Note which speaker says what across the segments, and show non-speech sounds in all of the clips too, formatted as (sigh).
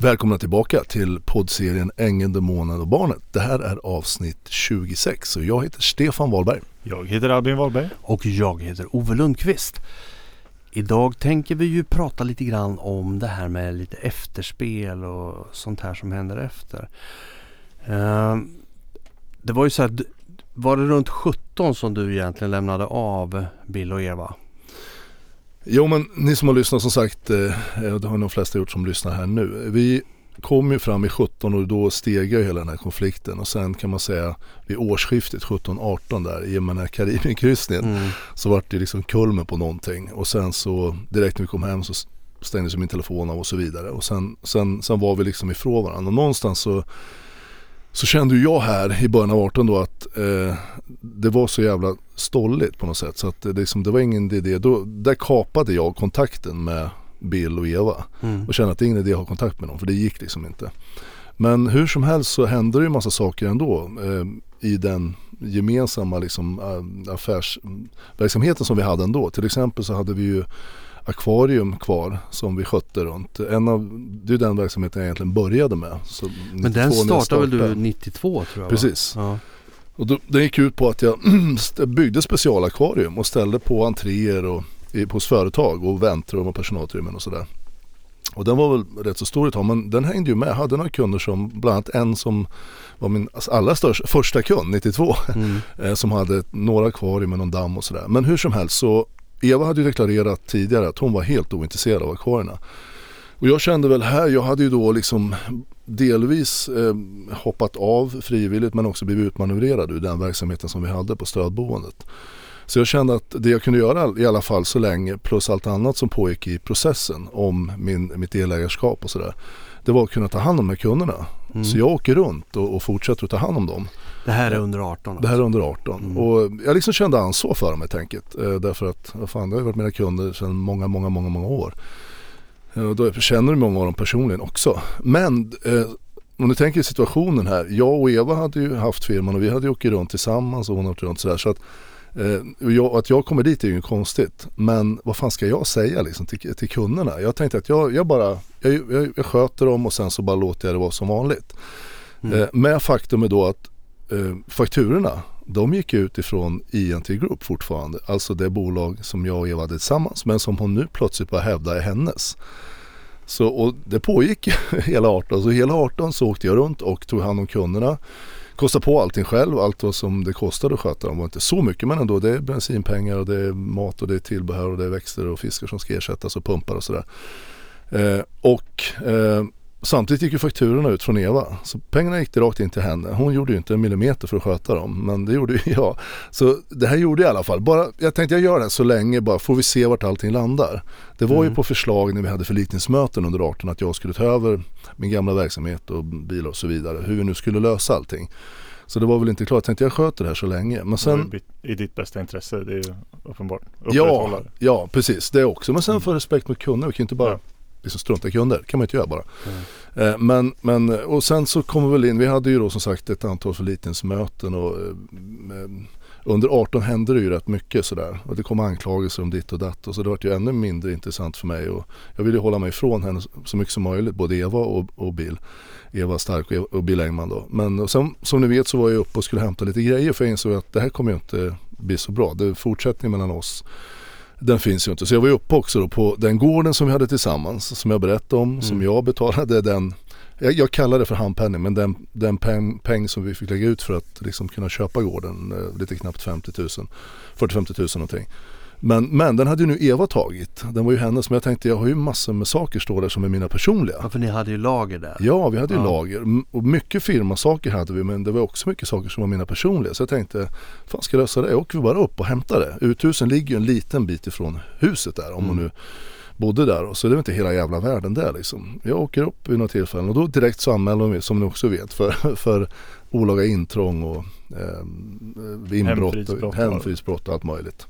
Speaker 1: Välkomna tillbaka till poddserien Ängeln, Demonen och Barnet. Det här är avsnitt 26 och jag heter Stefan Wahlberg.
Speaker 2: Jag heter Albin Wahlberg.
Speaker 3: Och jag heter Ove Lundqvist. Idag tänker vi ju prata lite grann om det här med lite efterspel och sånt här som händer efter. Uh, det var ju så här, var det runt 17 som du egentligen lämnade av Bill och Eva?
Speaker 1: Jo men ni som har lyssnat som sagt, eh, det har de flesta gjort som lyssnar här nu. Vi kom ju fram i 17 och då steg ju hela den här konflikten och sen kan man säga vid årsskiftet 17-18 där i och med den här Karibienkryssningen mm. så vart det liksom kulmen på någonting och sen så direkt när vi kom hem så stängdes min telefon av och så vidare och sen, sen, sen var vi liksom ifrån varandra och någonstans så så kände jag här i början av 18 då att eh, det var så jävla stolligt på något sätt så att det, liksom, det var ingen idé. Då, där kapade jag kontakten med Bill och Eva mm. och kände att det är ingen idé att ha kontakt med dem för det gick liksom inte. Men hur som helst så hände det ju massa saker ändå eh, i den gemensamma liksom, äh, affärsverksamheten som vi hade ändå. Till exempel så hade vi ju akvarium kvar som vi skötte runt. En av, det är den verksamheten jag egentligen började med. Så
Speaker 3: Men den startade väl du 92 tror jag?
Speaker 1: Precis. Ja. Och då, den gick ut på att jag (clears throat) byggde specialakvarium och ställde på entréer och, hos företag och väntrum och personalutrymmen och sådär. Och den var väl rätt så stor ett tag men den hängde ju med. Jag hade några kunder som, bland annat en som var min allra största, första kund 92. Mm. (laughs) Eh, som hade några akvarium med någon damm och sådär. Men hur som helst så Eva hade ju deklarerat tidigare att hon var helt ointresserad av akvarierna. Och jag kände väl här, jag hade ju då liksom delvis eh, hoppat av frivilligt men också blivit utmanövrerad ur den verksamheten som vi hade på stödboendet. Så jag kände att det jag kunde göra i alla fall så länge plus allt annat som pågick i processen om min, mitt delägarskap och sådär. Det var att kunna ta hand om de här kunderna. Mm. Så jag åker runt och, och, fortsätter att ta hand om dem.
Speaker 3: Det här är under 18? Alltså.
Speaker 1: Det här är under 18. Mm. Och jag liksom kände ansvar för dem helt enkelt. Eh, därför att vad fan, det har varit mina kunder sedan många, många, många, många år. Eh, och då känner många av dem personligen också. Men eh, om du tänker situationen här. Jag och Eva hade ju haft firman och vi hade ju åkt runt tillsammans och hon har åkt runt sådär. Så att, eh, jag, att jag kommer dit är ju konstigt. Men vad fan ska jag säga liksom till, till kunderna? Jag tänkte att jag, jag bara jag, jag, jag, sköter dem och sen så bara låter jag det vara som vanligt. Mm. Eh, med faktum är då att eh, fakturorna de gick ut ifrån INT Group fortfarande. Alltså det bolag som jag och Eva hade tillsammans men som hon nu plötsligt bara hävdar är hennes. Så, och det pågick (laughs) hela 18. Så hela 18 så åkte jag runt och tog hand om kunderna. Kosta på allting själv, allt vad som det kostade att sköta dem. Det var inte så mycket men ändå. Det är bensinpengar och det är mat och det är tillbehör och det är växter och fiskar som ska ersättas och pumpar och sådär. Eh, och eh, Samtidigt gick ju fakturorna ut från Eva. Så pengarna gick rakt in till henne. Hon gjorde ju inte en millimeter för att sköta dem. Men det gjorde ju (laughs) jag. Så det här gjorde jag i alla fall. Bara, jag tänkte jag gör det här så länge bara får vi se vart allting landar. Det var mm. ju på förslag när vi hade förlikningsmöten under 18 att jag skulle ta över min gamla verksamhet och bilar och så vidare. Hur vi nu skulle lösa allting. Så det var väl inte klart. Jag tänkte jag sköter det här så länge. Men sen...
Speaker 2: I ditt bästa intresse, det är ju uppenbart.
Speaker 1: Ja, ja, precis. Det också. Men sen mm. för respekt mot kunder. Vi kan ju inte bara ja liksom strunta i kunder. kan man inte göra bara. Mm. Eh, men, men, och sen så kommer vi väl in, vi hade ju då som sagt ett antal förlikningsmöten och eh, under 18 hände det ju rätt mycket sådär och det kom anklagelser om ditt och datt och så det var ju ännu mindre intressant för mig och jag ville hålla mig ifrån henne så mycket som möjligt, både Eva och, och Bill. Eva Stark och, och Bill Engman då. Men sen, som ni vet så var jag uppe och skulle hämta lite grejer för jag insåg att det här kommer ju inte bli så bra. Det är fortsättning mellan oss den finns ju inte. Så jag var ju uppe också då på den gården som vi hade tillsammans, som jag berättade om, mm. som jag betalade den jag, jag kallar det för handpenning men den, den peng, peng, som vi fick lägga ut för att liksom kunna köpa gården, eh, lite knappt 50 000, 40-50 000 någonting. Men, men den hade ju nu Eva tagit. Den var ju hennes. Men jag tänkte jag har ju massor med saker står där som är mina personliga.
Speaker 3: Ja, för ni hade ju lager där.
Speaker 1: Ja, vi hade ju ja. lager. Och mycket firmasaker hade vi men det var också mycket saker som var mina personliga. Så jag tänkte, fan ska jag lösa det? Jag åker vi bara upp och hämtar det. Uthusen ligger ju en liten bit ifrån huset där. Om mm. man nu bodde där. Så det är inte hela jävla världen där liksom. Jag åker upp vid några tillfällen och då direkt så anmäler de mig som ni också vet för, (laughs) för olaga intrång och eh, inbrott, hemfridsbrott och allt möjligt.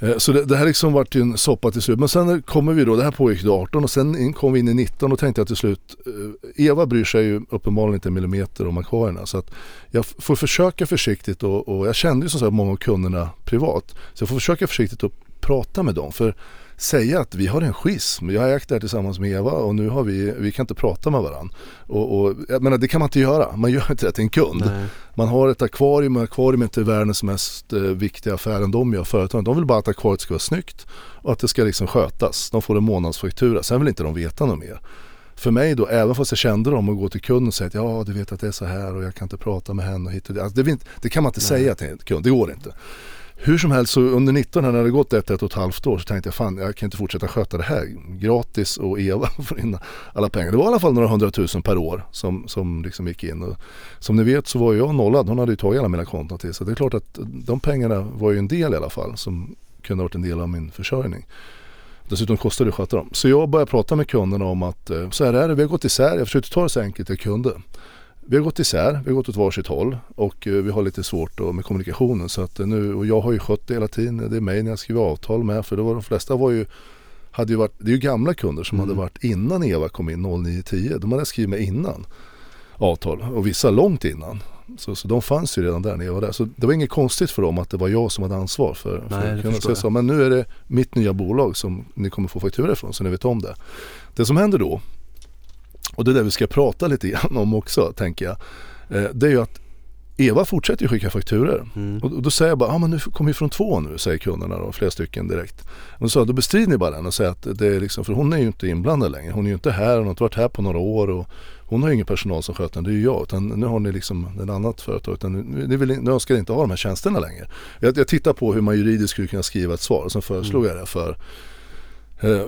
Speaker 1: Eh, så det, det här liksom vart ju en soppa till slut. Men sen kommer vi då, det här pågick då 18 och sen kom vi in i 19 och tänkte jag till slut, eh, Eva bryr sig ju uppenbarligen inte en millimeter om akvarierna. Så att jag får försöka försiktigt och, och jag kände ju som sagt många av kunderna privat. Så jag får försöka försiktigt att prata med dem. För säga att vi har en schism. Jag har ägt det här tillsammans med Eva och nu har vi, vi kan inte prata med varandra. Och, och, jag menar, det kan man inte göra. Man gör inte det till en kund.
Speaker 3: Nej.
Speaker 1: Man har ett akvarium och akvarium är världens mest eh, viktiga affär än de gör företagen. De vill bara att akvariet ska vara snyggt och att det ska liksom skötas. De får en månadsfaktura. Sen vill inte de veta något mer. För mig då, även fast jag kände dem och gå till kunden och säga att ja du vet att det är så här och jag kan inte prata med henne och hit och dit. Alltså, det, det kan man inte
Speaker 3: Nej.
Speaker 1: säga till en kund, det går inte. Hur som helst så under 19 när det hade gått ett, ett och ett halvt år så tänkte jag fan jag kan inte fortsätta sköta det här gratis och Eva (laughs) får in alla pengar. Det var i alla fall några hundratusen per år som, som liksom gick in. Och som ni vet så var jag nollad, hon hade ju tagit alla mina konton till så det är klart att de pengarna var ju en del i alla fall som kunde ha varit en del av min försörjning. Dessutom kostar det att sköta dem. Så jag började prata med kunderna om att eh, så här är det, vi har gått isär. Jag försökte ta det så enkelt jag kunde. Vi har gått isär, vi har gått åt varsitt håll och eh, vi har lite svårt med kommunikationen. Så att eh, nu, och jag har ju skött det hela tiden. Det är mig när jag skriver avtal med. För då var de flesta var ju, hade ju varit, det är ju gamla kunder som
Speaker 3: Mm.
Speaker 1: hade varit innan Eva kom in 0910. De hade skrivit med innan avtal och vissa långt innan. Så, så de fanns ju redan där när jag var där. Så det var inget konstigt för dem att det var jag som hade ansvar för, för
Speaker 3: Nej, det
Speaker 1: kunderna. Så men nu är det mitt nya bolag som ni kommer få faktura ifrån så ni vet om det. Det som händer då, och det är det vi ska prata lite grann om också tänker jag. Eh, det är ju att Eva fortsätter ju skicka fakturer.
Speaker 3: Mm.
Speaker 1: Och då säger jag bara, ja ah, men nu kommer vi från två nu, säger kunderna då, flera stycken direkt. Och då sa då bestrider ni bara den och säger att det är liksom, för hon är ju inte inblandad längre. Hon är ju inte här, hon har inte varit här på några år och hon har ju ingen personal som sköter den, det är ju jag. Utan nu har ni liksom ett annat företag, utan nu, ni, vill, nu önskar ni inte ha de här tjänsterna längre. Jag, jag tittar på hur man juridiskt skulle kunna skriva ett svar och sen föreslog jag det för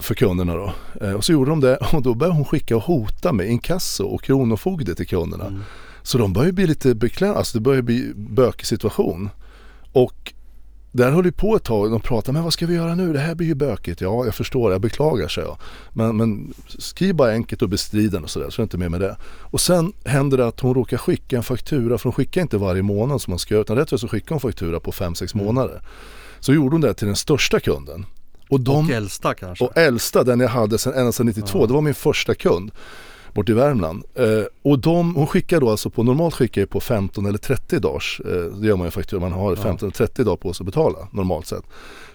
Speaker 1: för kunderna då. Eh, Och så gjorde de det (laughs) och då började hon skicka och hota med inkasso och kronofogde till kunderna.
Speaker 3: Mm.
Speaker 1: Så de börjar ju bli lite beklämda, alltså det börjar bli bökig situation. Och där höll ju på ett tag, de pratade, men vad ska vi göra nu? Det här blir ju bökigt. Ja, jag förstår, jag beklagar sig jag. Men, men skriv bara enkelt och bestrid den och sådär, så är jag inte med med det. Och sen händer det att hon råkar skicka en faktura, för hon skickar inte varje månad som man ska göra, utan rätt och så skickar hon faktura på 5-6
Speaker 3: Mm.
Speaker 1: månader. Så gjorde hon det till den största kunden. Och de
Speaker 3: Och äldsta kanske?
Speaker 1: och äldsta, den jag hade sen, ända sedan 92,
Speaker 3: Ja.
Speaker 1: det var min första kund bort i Värmland. Eh, och de, hon skickar då alltså på, normalt skickar jag på 15 eller 30 dagars, eh, det gör man ju faktiskt, man har
Speaker 3: Ja.
Speaker 1: 15 eller 30 dagar på sig att betala normalt sett.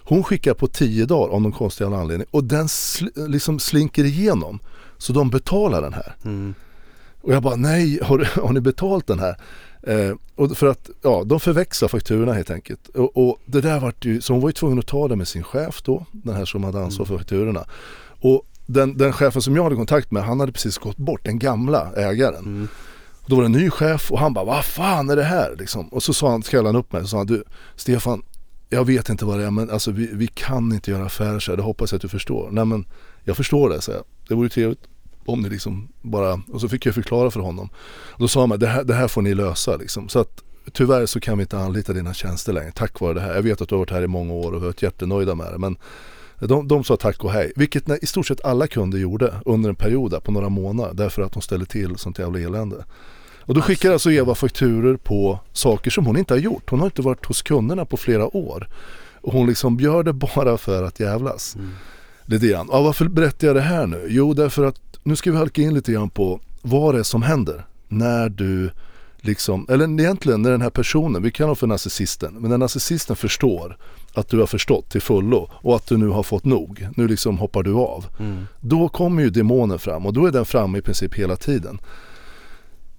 Speaker 1: Hon skickar på 10 dagar av någon konstig anledning och den sl- liksom slinker igenom. Så de betalar den här.
Speaker 3: Mm.
Speaker 1: Och jag bara nej, har, har ni betalt den här? Eh, och för att ja, de förväxlar fakturorna helt enkelt. Och, och det där vart ju, så hon var ju tvungen att ta det med sin chef då, den här som hade ansvar för fakturorna. Och den, den chefen som jag hade kontakt med, han hade precis gått bort, den gamla ägaren.
Speaker 3: Mm.
Speaker 1: Och då var det en ny chef och han bara, vad fan är det här? Liksom. Och så sa han, kallade han upp mig och sa, du Stefan, jag vet inte vad det är men alltså vi, vi kan inte göra affärer så här, det hoppas jag att du förstår. Nej men jag förstår det, så jag. Det vore trevligt om ni liksom bara, och så fick jag förklara för honom. Och då sa han, det här, det här får ni lösa liksom. Så att tyvärr så kan vi inte anlita dina tjänster längre tack vare det här. Jag vet att du har varit här i många år och varit jättenöjda med det men de, de sa tack och hej, vilket när, i stort sett alla kunder gjorde under en period där, på några månader därför att de ställde till sånt jävla elände. Och då skickar alltså Eva fakturer på saker som hon inte har gjort. Hon har inte varit hos kunderna på flera år. Och hon liksom gör det bara för att jävlas.
Speaker 3: Mm.
Speaker 1: Lite grann. Ja, varför berättar jag det här nu? Jo, därför att nu ska vi halka in lite grann på vad det är som händer när du liksom, eller egentligen när den här personen, vi kallar honom för narcissisten, men när narcissisten förstår att du har förstått till fullo och att du nu har fått nog, nu liksom hoppar du av.
Speaker 3: Mm.
Speaker 1: Då kommer ju demonen fram och då är den framme i princip hela tiden.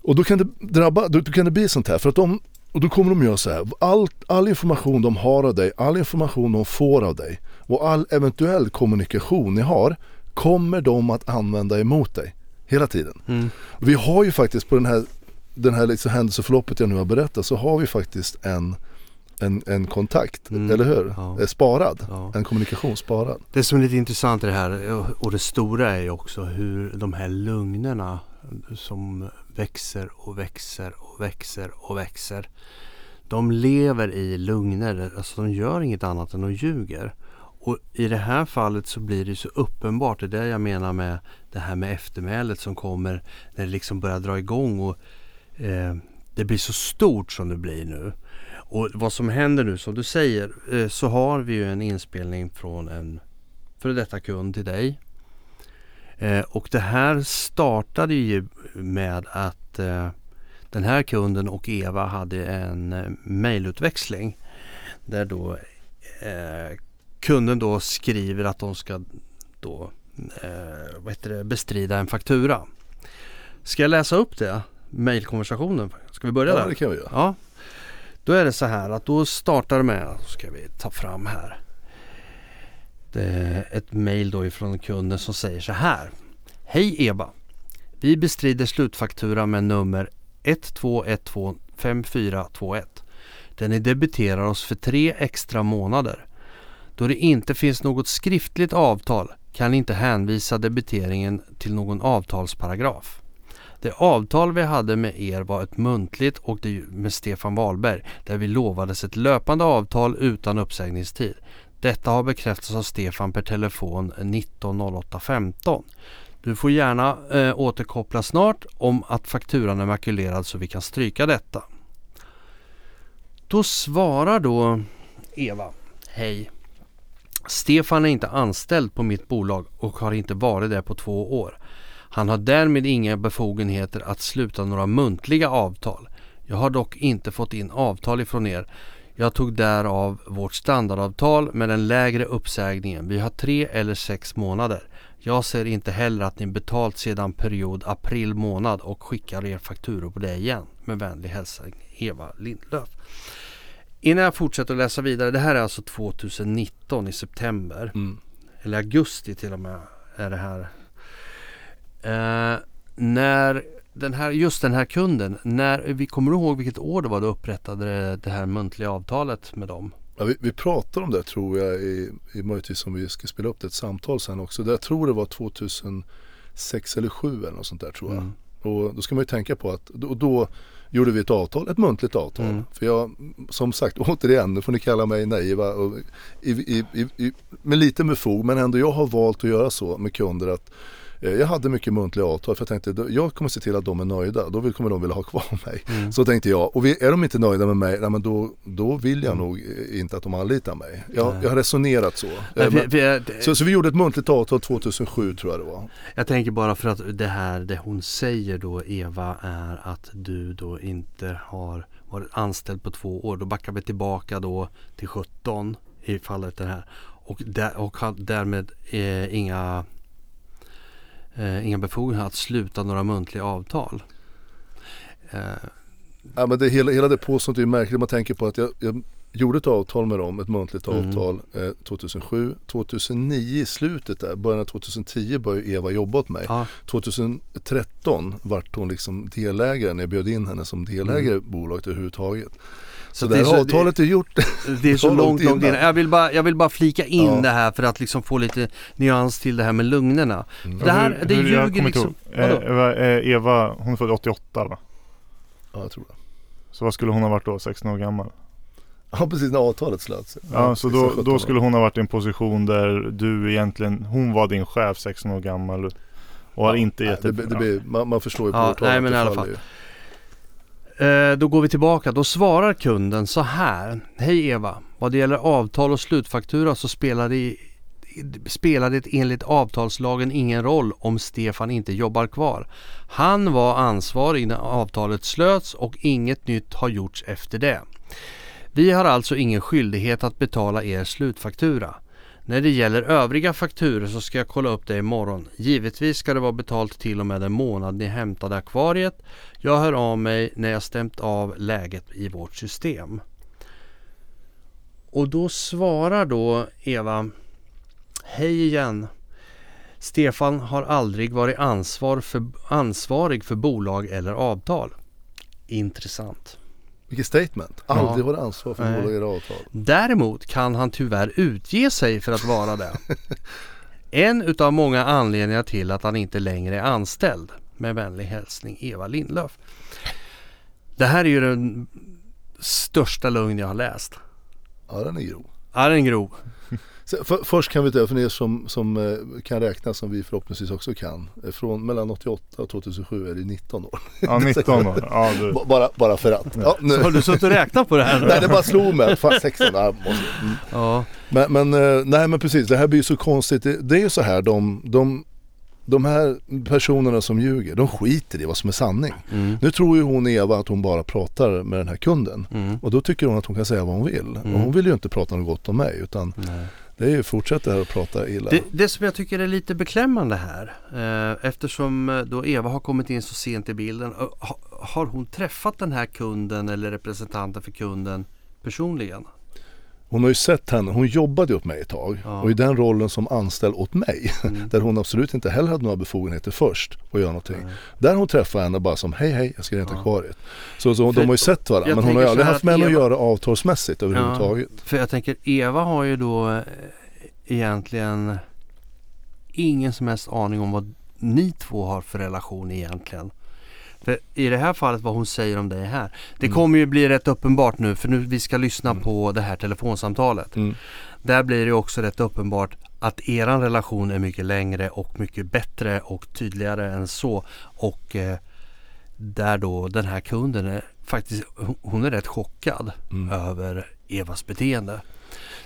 Speaker 1: Och då kan det drabba, då, kan det bli sånt här för att de, och då kommer de göra så här, all, all information de har av dig, all information de får av dig och all eventuell kommunikation ni har kommer de att använda emot dig hela tiden.
Speaker 3: Mm.
Speaker 1: Vi har ju faktiskt på den här, den här liksom händelseförloppet jag nu har berättat så har vi faktiskt en, en, en kontakt,
Speaker 3: Mm.
Speaker 1: eller hur?
Speaker 3: Ja.
Speaker 1: Eh, Sparad,
Speaker 3: Ja.
Speaker 1: en kommunikation sparad.
Speaker 3: Det som är lite intressant i det här och- och det stora är ju också hur de här lugnerna som växer och växer och växer och växer. De lever i lugner, alltså de gör inget annat än att ljuger. Och i det här fallet så blir det så uppenbart, det är det jag menar med det här med eftermälet som kommer när det liksom börjar dra igång och eh, det blir så stort som det blir nu. Och vad som händer nu, som du säger, eh, så har vi ju en inspelning från en före detta kund till dig. Eh, och det här startade ju med att eh, den här kunden och Eva hade en eh, mejlutväxling där då eh, kunden då skriver att de ska då eh, vad heter det, bestrida en faktura. Ska jag läsa upp det? Mailkonversationen? Ska vi börja
Speaker 1: Ja
Speaker 3: där?
Speaker 1: det kan vi göra.
Speaker 3: Ja. Då är det så här att då startar med, ska vi ta fram här. Det är ett mail då ifrån kunden som säger så här. Hej Eva! Vi bestrider slutfaktura med nummer 12125421. Den ni debiterar oss för tre extra månader. Då det inte finns något skriftligt avtal kan ni inte hänvisa debiteringen till någon avtalsparagraf. Det avtal vi hade med er var ett muntligt och det med Stefan Wahlberg där vi lovades ett löpande avtal utan uppsägningstid. Detta har bekräftats av Stefan per telefon 190815. Du får gärna eh, återkoppla snart om att fakturan är makulerad så vi kan stryka detta. Då svarar då Eva. Hej. Stefan är inte anställd på mitt bolag och har inte varit det på två år. Han har därmed inga befogenheter att sluta några muntliga avtal. Jag har dock inte fått in avtal ifrån er. Jag tog därav vårt standardavtal med den lägre uppsägningen. Vi har tre eller sex månader. Jag ser inte heller att ni betalt sedan period april månad och skickar er fakturor på det igen. Med vänlig hälsning Eva Lindlöf. Innan jag fortsätter att läsa vidare. Det här är alltså 2019 i september.
Speaker 1: Mm.
Speaker 3: Eller augusti till och med är det här. Eh, när den här, just den här kunden, när, vi kommer du ihåg vilket år det var du upprättade det, det här muntliga avtalet med dem?
Speaker 1: Ja, vi, vi pratar om det tror jag i, i möjligtvis om vi ska spela upp det ett samtal sen också. Det, jag tror det var 2006 eller 2007 eller något sånt där tror jag.
Speaker 3: Mm.
Speaker 1: Och då ska man ju tänka på att då, då gjorde vi ett avtal, ett muntligt avtal.
Speaker 3: Mm.
Speaker 1: För jag, som sagt, (laughs) återigen, nu får ni kalla mig naiva. Och i, i, i, med lite med fog, men ändå jag har valt att göra så med kunder att jag hade mycket muntliga avtal för jag tänkte jag kommer se till att de är nöjda. Då kommer de vilja ha kvar (laughs) mig.
Speaker 3: Mm.
Speaker 1: Så tänkte jag. Och vi, är de inte nöjda med mig, nej, men då, då vill jag nog eh, inte att de anlitar mig. Jag, jag har resonerat så.
Speaker 3: Nej,
Speaker 1: Eh, men,
Speaker 3: jag- det-
Speaker 1: så. Så vi gjorde ett muntligt avtal 2007 tror jag det var.
Speaker 3: Jag tänker bara för att det här det hon säger då Eva är att du då inte har varit anställd på två år. Då backar vi tillbaka då till 17 i fallet det här. Och, där, och därmed eh, inga, eh, inga befogenheter att sluta några muntliga avtal. Eh,
Speaker 1: Ja, men det, hela, hela det påståendet är märkligt. Man tänker på att jag, jag gjorde ett avtal med dem, ett muntligt
Speaker 3: Mm.
Speaker 1: avtal eh, 2007. 2009 i slutet där, början av 2010 började Eva jobba åt mig.
Speaker 3: ja,
Speaker 1: 2013 vart hon liksom delägare när jag bjöd in henne som delägare i bolaget överhuvudtaget. Så,
Speaker 3: Mm. det
Speaker 1: det
Speaker 3: är
Speaker 1: här
Speaker 3: så-
Speaker 1: avtalet är gjort.
Speaker 3: Det är (laughs) så långt, långt innan. Jag vill, bara, jag vill bara flika in
Speaker 1: Ja.
Speaker 3: det här för att liksom få lite nyans till det här med lugnerna.
Speaker 1: Mm.
Speaker 3: Det här- det
Speaker 2: jag
Speaker 3: ljuger
Speaker 2: kommer inte
Speaker 3: liksom-.
Speaker 2: Eh? Eva, eh, Eva, hon är född 88 va?
Speaker 1: Ja, jag tror det.
Speaker 2: Så vad skulle hon ha varit då? 16 år gammal?
Speaker 1: Ja, precis när avtalet slöts.
Speaker 2: Ja, så
Speaker 1: precis,
Speaker 2: då,
Speaker 1: 17
Speaker 2: då skulle hon ha varit i en position där du egentligen, hon var din chef 16 år gammal och har
Speaker 1: Ja,
Speaker 2: inte
Speaker 1: nej,
Speaker 2: gett
Speaker 1: det,
Speaker 2: ett-
Speaker 1: det blir, man, man förstår ju på
Speaker 3: Ja,
Speaker 1: årtalet
Speaker 3: nej, men i
Speaker 1: det
Speaker 3: alla fall. Eh, då går vi tillbaka. Då svarar kunden så här. Hej Eva. Vad det gäller avtal och slutfaktura så spelar det, spelar det enligt avtalslagen ingen roll om Stefan inte jobbar kvar. Han var ansvarig när avtalet slöts och inget nytt har gjorts efter det. Vi har alltså ingen skyldighet att betala er slutfaktura. När det gäller övriga fakturor så ska jag kolla upp det imorgon. Givetvis ska det vara betalt till och med den månad ni hämtade akvariet. Jag hör av mig när jag stämt av läget i vårt system. Och då svarar då Eva Hej igen. Stefan har aldrig varit ansvar för, ansvarig för bolag eller avtal. Intressant.
Speaker 1: Vilket statement.
Speaker 3: Ja.
Speaker 1: Aldrig varit ansvar för
Speaker 3: Nej.
Speaker 1: eller avtal.
Speaker 3: Däremot kan han tyvärr utge sig för att vara det. (laughs) En utav många anledningar till att han inte längre är anställd. Med vänlig hälsning Eva Lindlöf. Det här är ju den största lögn jag har läst.
Speaker 1: Ja, den är grov.
Speaker 3: Är den grov?
Speaker 1: Så, för, först kan vi ta, för er som, som eh, kan räkna som vi förhoppningsvis också kan. eh, Från mellan 88 och 2007 är det 19 år.
Speaker 2: Ja, 19 år. Ja, du. (laughs)
Speaker 1: Bara, bara för att. Ja, nu.
Speaker 3: Har du suttit och räknat på det här?
Speaker 1: Nej det bara slog mig. Fan 16, ja, måste. Mm.
Speaker 3: Ja.
Speaker 1: Men, men, eh, nej, men precis, det här blir ju så konstigt. Det, det är ju så här, de, de de här personerna som ljuger, de skiter i vad som är sanning.
Speaker 3: Mm.
Speaker 1: Nu tror ju hon Eva att hon bara pratar med den här kunden.
Speaker 3: Mm.
Speaker 1: Och då tycker hon att hon kan säga vad hon vill.
Speaker 3: Mm.
Speaker 1: Och hon vill ju inte prata något gott om mig utan
Speaker 3: Nej
Speaker 1: det är ju fortsätta här och prata illa.
Speaker 3: Det, det som jag tycker är lite beklämmande här eh, eftersom eh, då Eva har kommit in så sent i bilden. Eh, ha, har hon träffat den här kunden eller representanten för kunden personligen?
Speaker 1: Hon har ju sett henne, hon jobbade ju åt mig ett tag
Speaker 3: Ja.
Speaker 1: och i den rollen som anställd åt mig
Speaker 3: Mm. (laughs)
Speaker 1: där hon absolut inte heller hade några befogenheter först att göra någonting.
Speaker 3: Nej.
Speaker 1: Där hon träffade henne bara som hej hej jag ska renta
Speaker 3: Ja.
Speaker 1: akvariet. Så, så de har ju sett varandra men hon har ju aldrig haft med
Speaker 3: att
Speaker 1: henne att göra avtalsmässigt överhuvudtaget.
Speaker 3: För jag tänker Eva har ju då eh, egentligen ingen som helst aning om vad ni två har för relation egentligen. För i det här fallet vad hon säger om dig här. Det
Speaker 1: Mm.
Speaker 3: kommer ju bli rätt uppenbart nu för nu vi ska lyssna
Speaker 1: Mm.
Speaker 3: på det här telefonsamtalet.
Speaker 1: Mm.
Speaker 3: Där blir det också rätt uppenbart att eran relation är mycket längre och mycket bättre och tydligare än så. Och eh, där då den här kunden är faktiskt, hon- är rätt chockad
Speaker 1: Mm.
Speaker 3: över Evas beteende.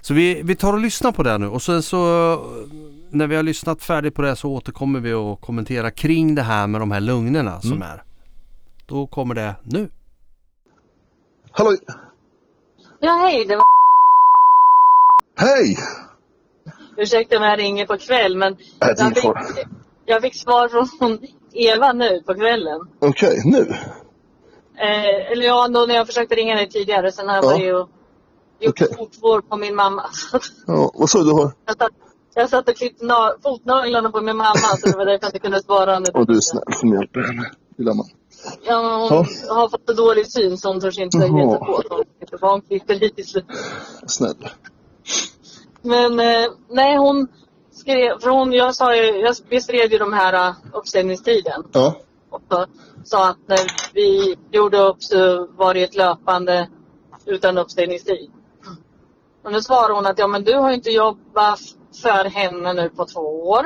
Speaker 3: Så vi, vi tar och lyssnar på det nu och sen så när vi har lyssnat färdigt på det så återkommer vi och kommentera kring det här med de här lugnerna som
Speaker 1: Mm.
Speaker 3: är. Då kommer det nu.
Speaker 4: Hallå,
Speaker 5: Ja, hej. Det var...
Speaker 4: hej!
Speaker 5: Ursäkta om jag ringer på kväll, men
Speaker 4: det är
Speaker 5: jag fick, jag fick svar från Eva nu på kvällen.
Speaker 4: Okej, nu?
Speaker 5: Eh, eller ja, då när jag försökte ringa dig tidigare. Sen har jag
Speaker 4: Ja.
Speaker 5: varit och gjort
Speaker 4: Okej.
Speaker 5: fotvård på min mamma.
Speaker 4: Ja, vad sa du? har?
Speaker 5: jag, satt, jag satt och klippte na- fotnaglarna på min mamma, så det var därför jag inte kunde svara.
Speaker 4: Och du är snäll som hjälper henne, lilla man.
Speaker 5: Ja, hon har fått så dålig syn så hon törs inte ge sig på. Så hon klipper lite.
Speaker 4: Snäll.
Speaker 5: Men eh, nej, hon skrev, för hon, jag sa ju, jag beskrev ju de här uh, uppsägningstiden.
Speaker 4: Ja,
Speaker 5: Och så sa att när vi gjorde upp så var det ett löpande utan uppsägningstid. Och nu svarar hon att ja men du har ju inte jobbat för henne nu på två år.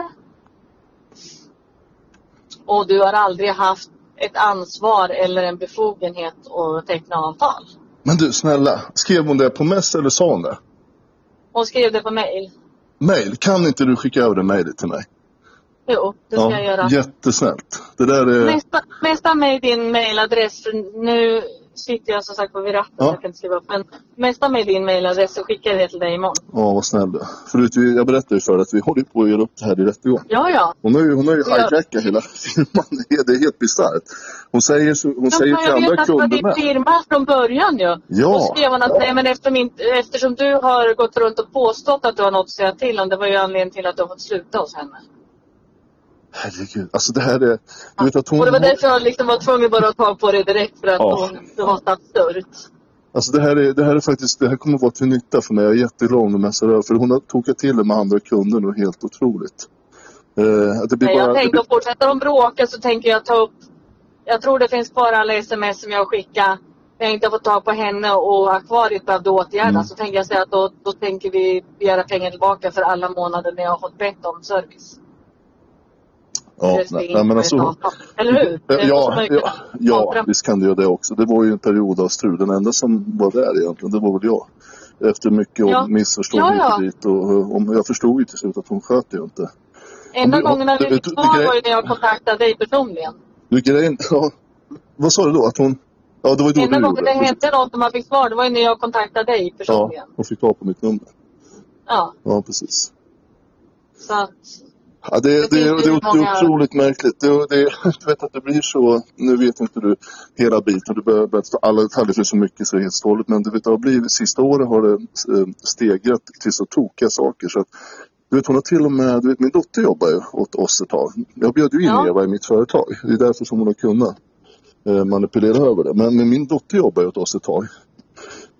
Speaker 5: Och du har aldrig haft ett ansvar eller en befogenhet att teckna avtal.
Speaker 4: men du snälla. Skrev hon det på mess eller sa hon det?
Speaker 5: Hon skrev det på mail.
Speaker 4: Mail, kan inte du skicka över det mejlet till mig?
Speaker 5: Jo, det ska jag göra.
Speaker 4: jättesnällt. Det där är...
Speaker 5: Mesta, mesta mig din mailadress, för nu sitter jag som sagt på vid ratten,
Speaker 4: Ja.
Speaker 5: jag kan inte skriva upp. Men mesta mig din mailadress så skickar jag det till dig imorgon.
Speaker 4: Ja, vad snäll du är. Förut, jag berättade ju för dig att vi håller på att göra upp det här i rättegång.
Speaker 5: Ja, ja.
Speaker 4: Hon har ju, hon har ju
Speaker 5: Ja.
Speaker 4: hijackat hela (laughs) firman. Det är- Det är helt bisarrt. Hon säger, så, hon
Speaker 5: Men
Speaker 4: säger till
Speaker 5: jag
Speaker 4: andra
Speaker 5: vet att det var
Speaker 4: kunder
Speaker 5: din
Speaker 4: med.
Speaker 5: firma från början ju.
Speaker 4: Ja.
Speaker 5: Då skrev hon att nej, men eftersom, inte, eftersom du har gått runt och påstått att du har något att säga till om, det var ju anledningen till att du har fått sluta hos henne.
Speaker 4: Herregud, alltså det här är... Du vet att hon...
Speaker 5: Och det var därför jag liksom var tvungen bara att ta på det direkt för att
Speaker 4: Ja.
Speaker 5: hon, det var så absurt.
Speaker 4: Alltså det här, är, det här är faktiskt, det här kommer att vara till nytta för mig. Jag är jätteglad om de messar över. För hon har tokat till det med andra kunder nu helt otroligt. Att det blir
Speaker 5: Nej,
Speaker 4: bara,
Speaker 5: jag tänker
Speaker 4: blir,
Speaker 5: att fortsätter de bråka så tänker jag ta upp Jag tror det finns kvar alla sms som jag skickade när jag inte har fått tag på henne och akvariet behövde åtgärdas.
Speaker 4: Mm.
Speaker 5: Så tänker jag säga att då, då tänker vi begära pengar tillbaka för alla månader när jag har fått bett om service.
Speaker 4: Ja, nej, nej, men alltså.
Speaker 5: Eller hur? Måste
Speaker 4: Ja, ja, ja, visst kan det göra det också. Det var ju en period av strul. Den enda som var där egentligen, det var väl jag. Efter mycket
Speaker 5: Ja.
Speaker 4: missförstånd
Speaker 5: Ja, ja.
Speaker 4: dit. Och, och, jag förstod ju till slut att hon sköt ju inte.
Speaker 5: Enda gången när vi
Speaker 4: du-
Speaker 5: fick svar var ju när jag kontaktade dig personligen.
Speaker 4: Du, grejen, (laughs) ja, vad sa du då? Att hon... Ja, det var ju då
Speaker 5: Enda gången det hände något och man fick svar, det var ju när jag kontaktade dig
Speaker 4: Ja,
Speaker 5: personligen.
Speaker 4: hon fick tag på mitt nummer.
Speaker 5: Ja.
Speaker 4: Ja, precis.
Speaker 5: Så att,
Speaker 4: Ja, det, det,
Speaker 5: Det
Speaker 4: det, det, är
Speaker 5: många-
Speaker 4: otroligt märkligt. Det, det, (laughs) du vet att det blir så, nu vet inte du hela biten, du behöver berätta alla detaljer för så mycket så det är helt ståligt. Men du vet, det har blivit, sista året har det eh, stegrat till så tokiga saker. Så att, du vet, hon har till och med, du vet min dotter jobbar ju åt oss ett tag. Jag bjöd ju in
Speaker 5: Ja.
Speaker 4: Eva i mitt företag. Det är därför som hon har kunnat eh, manipulera över det. Men min dotter jobbar ju åt oss ett tag.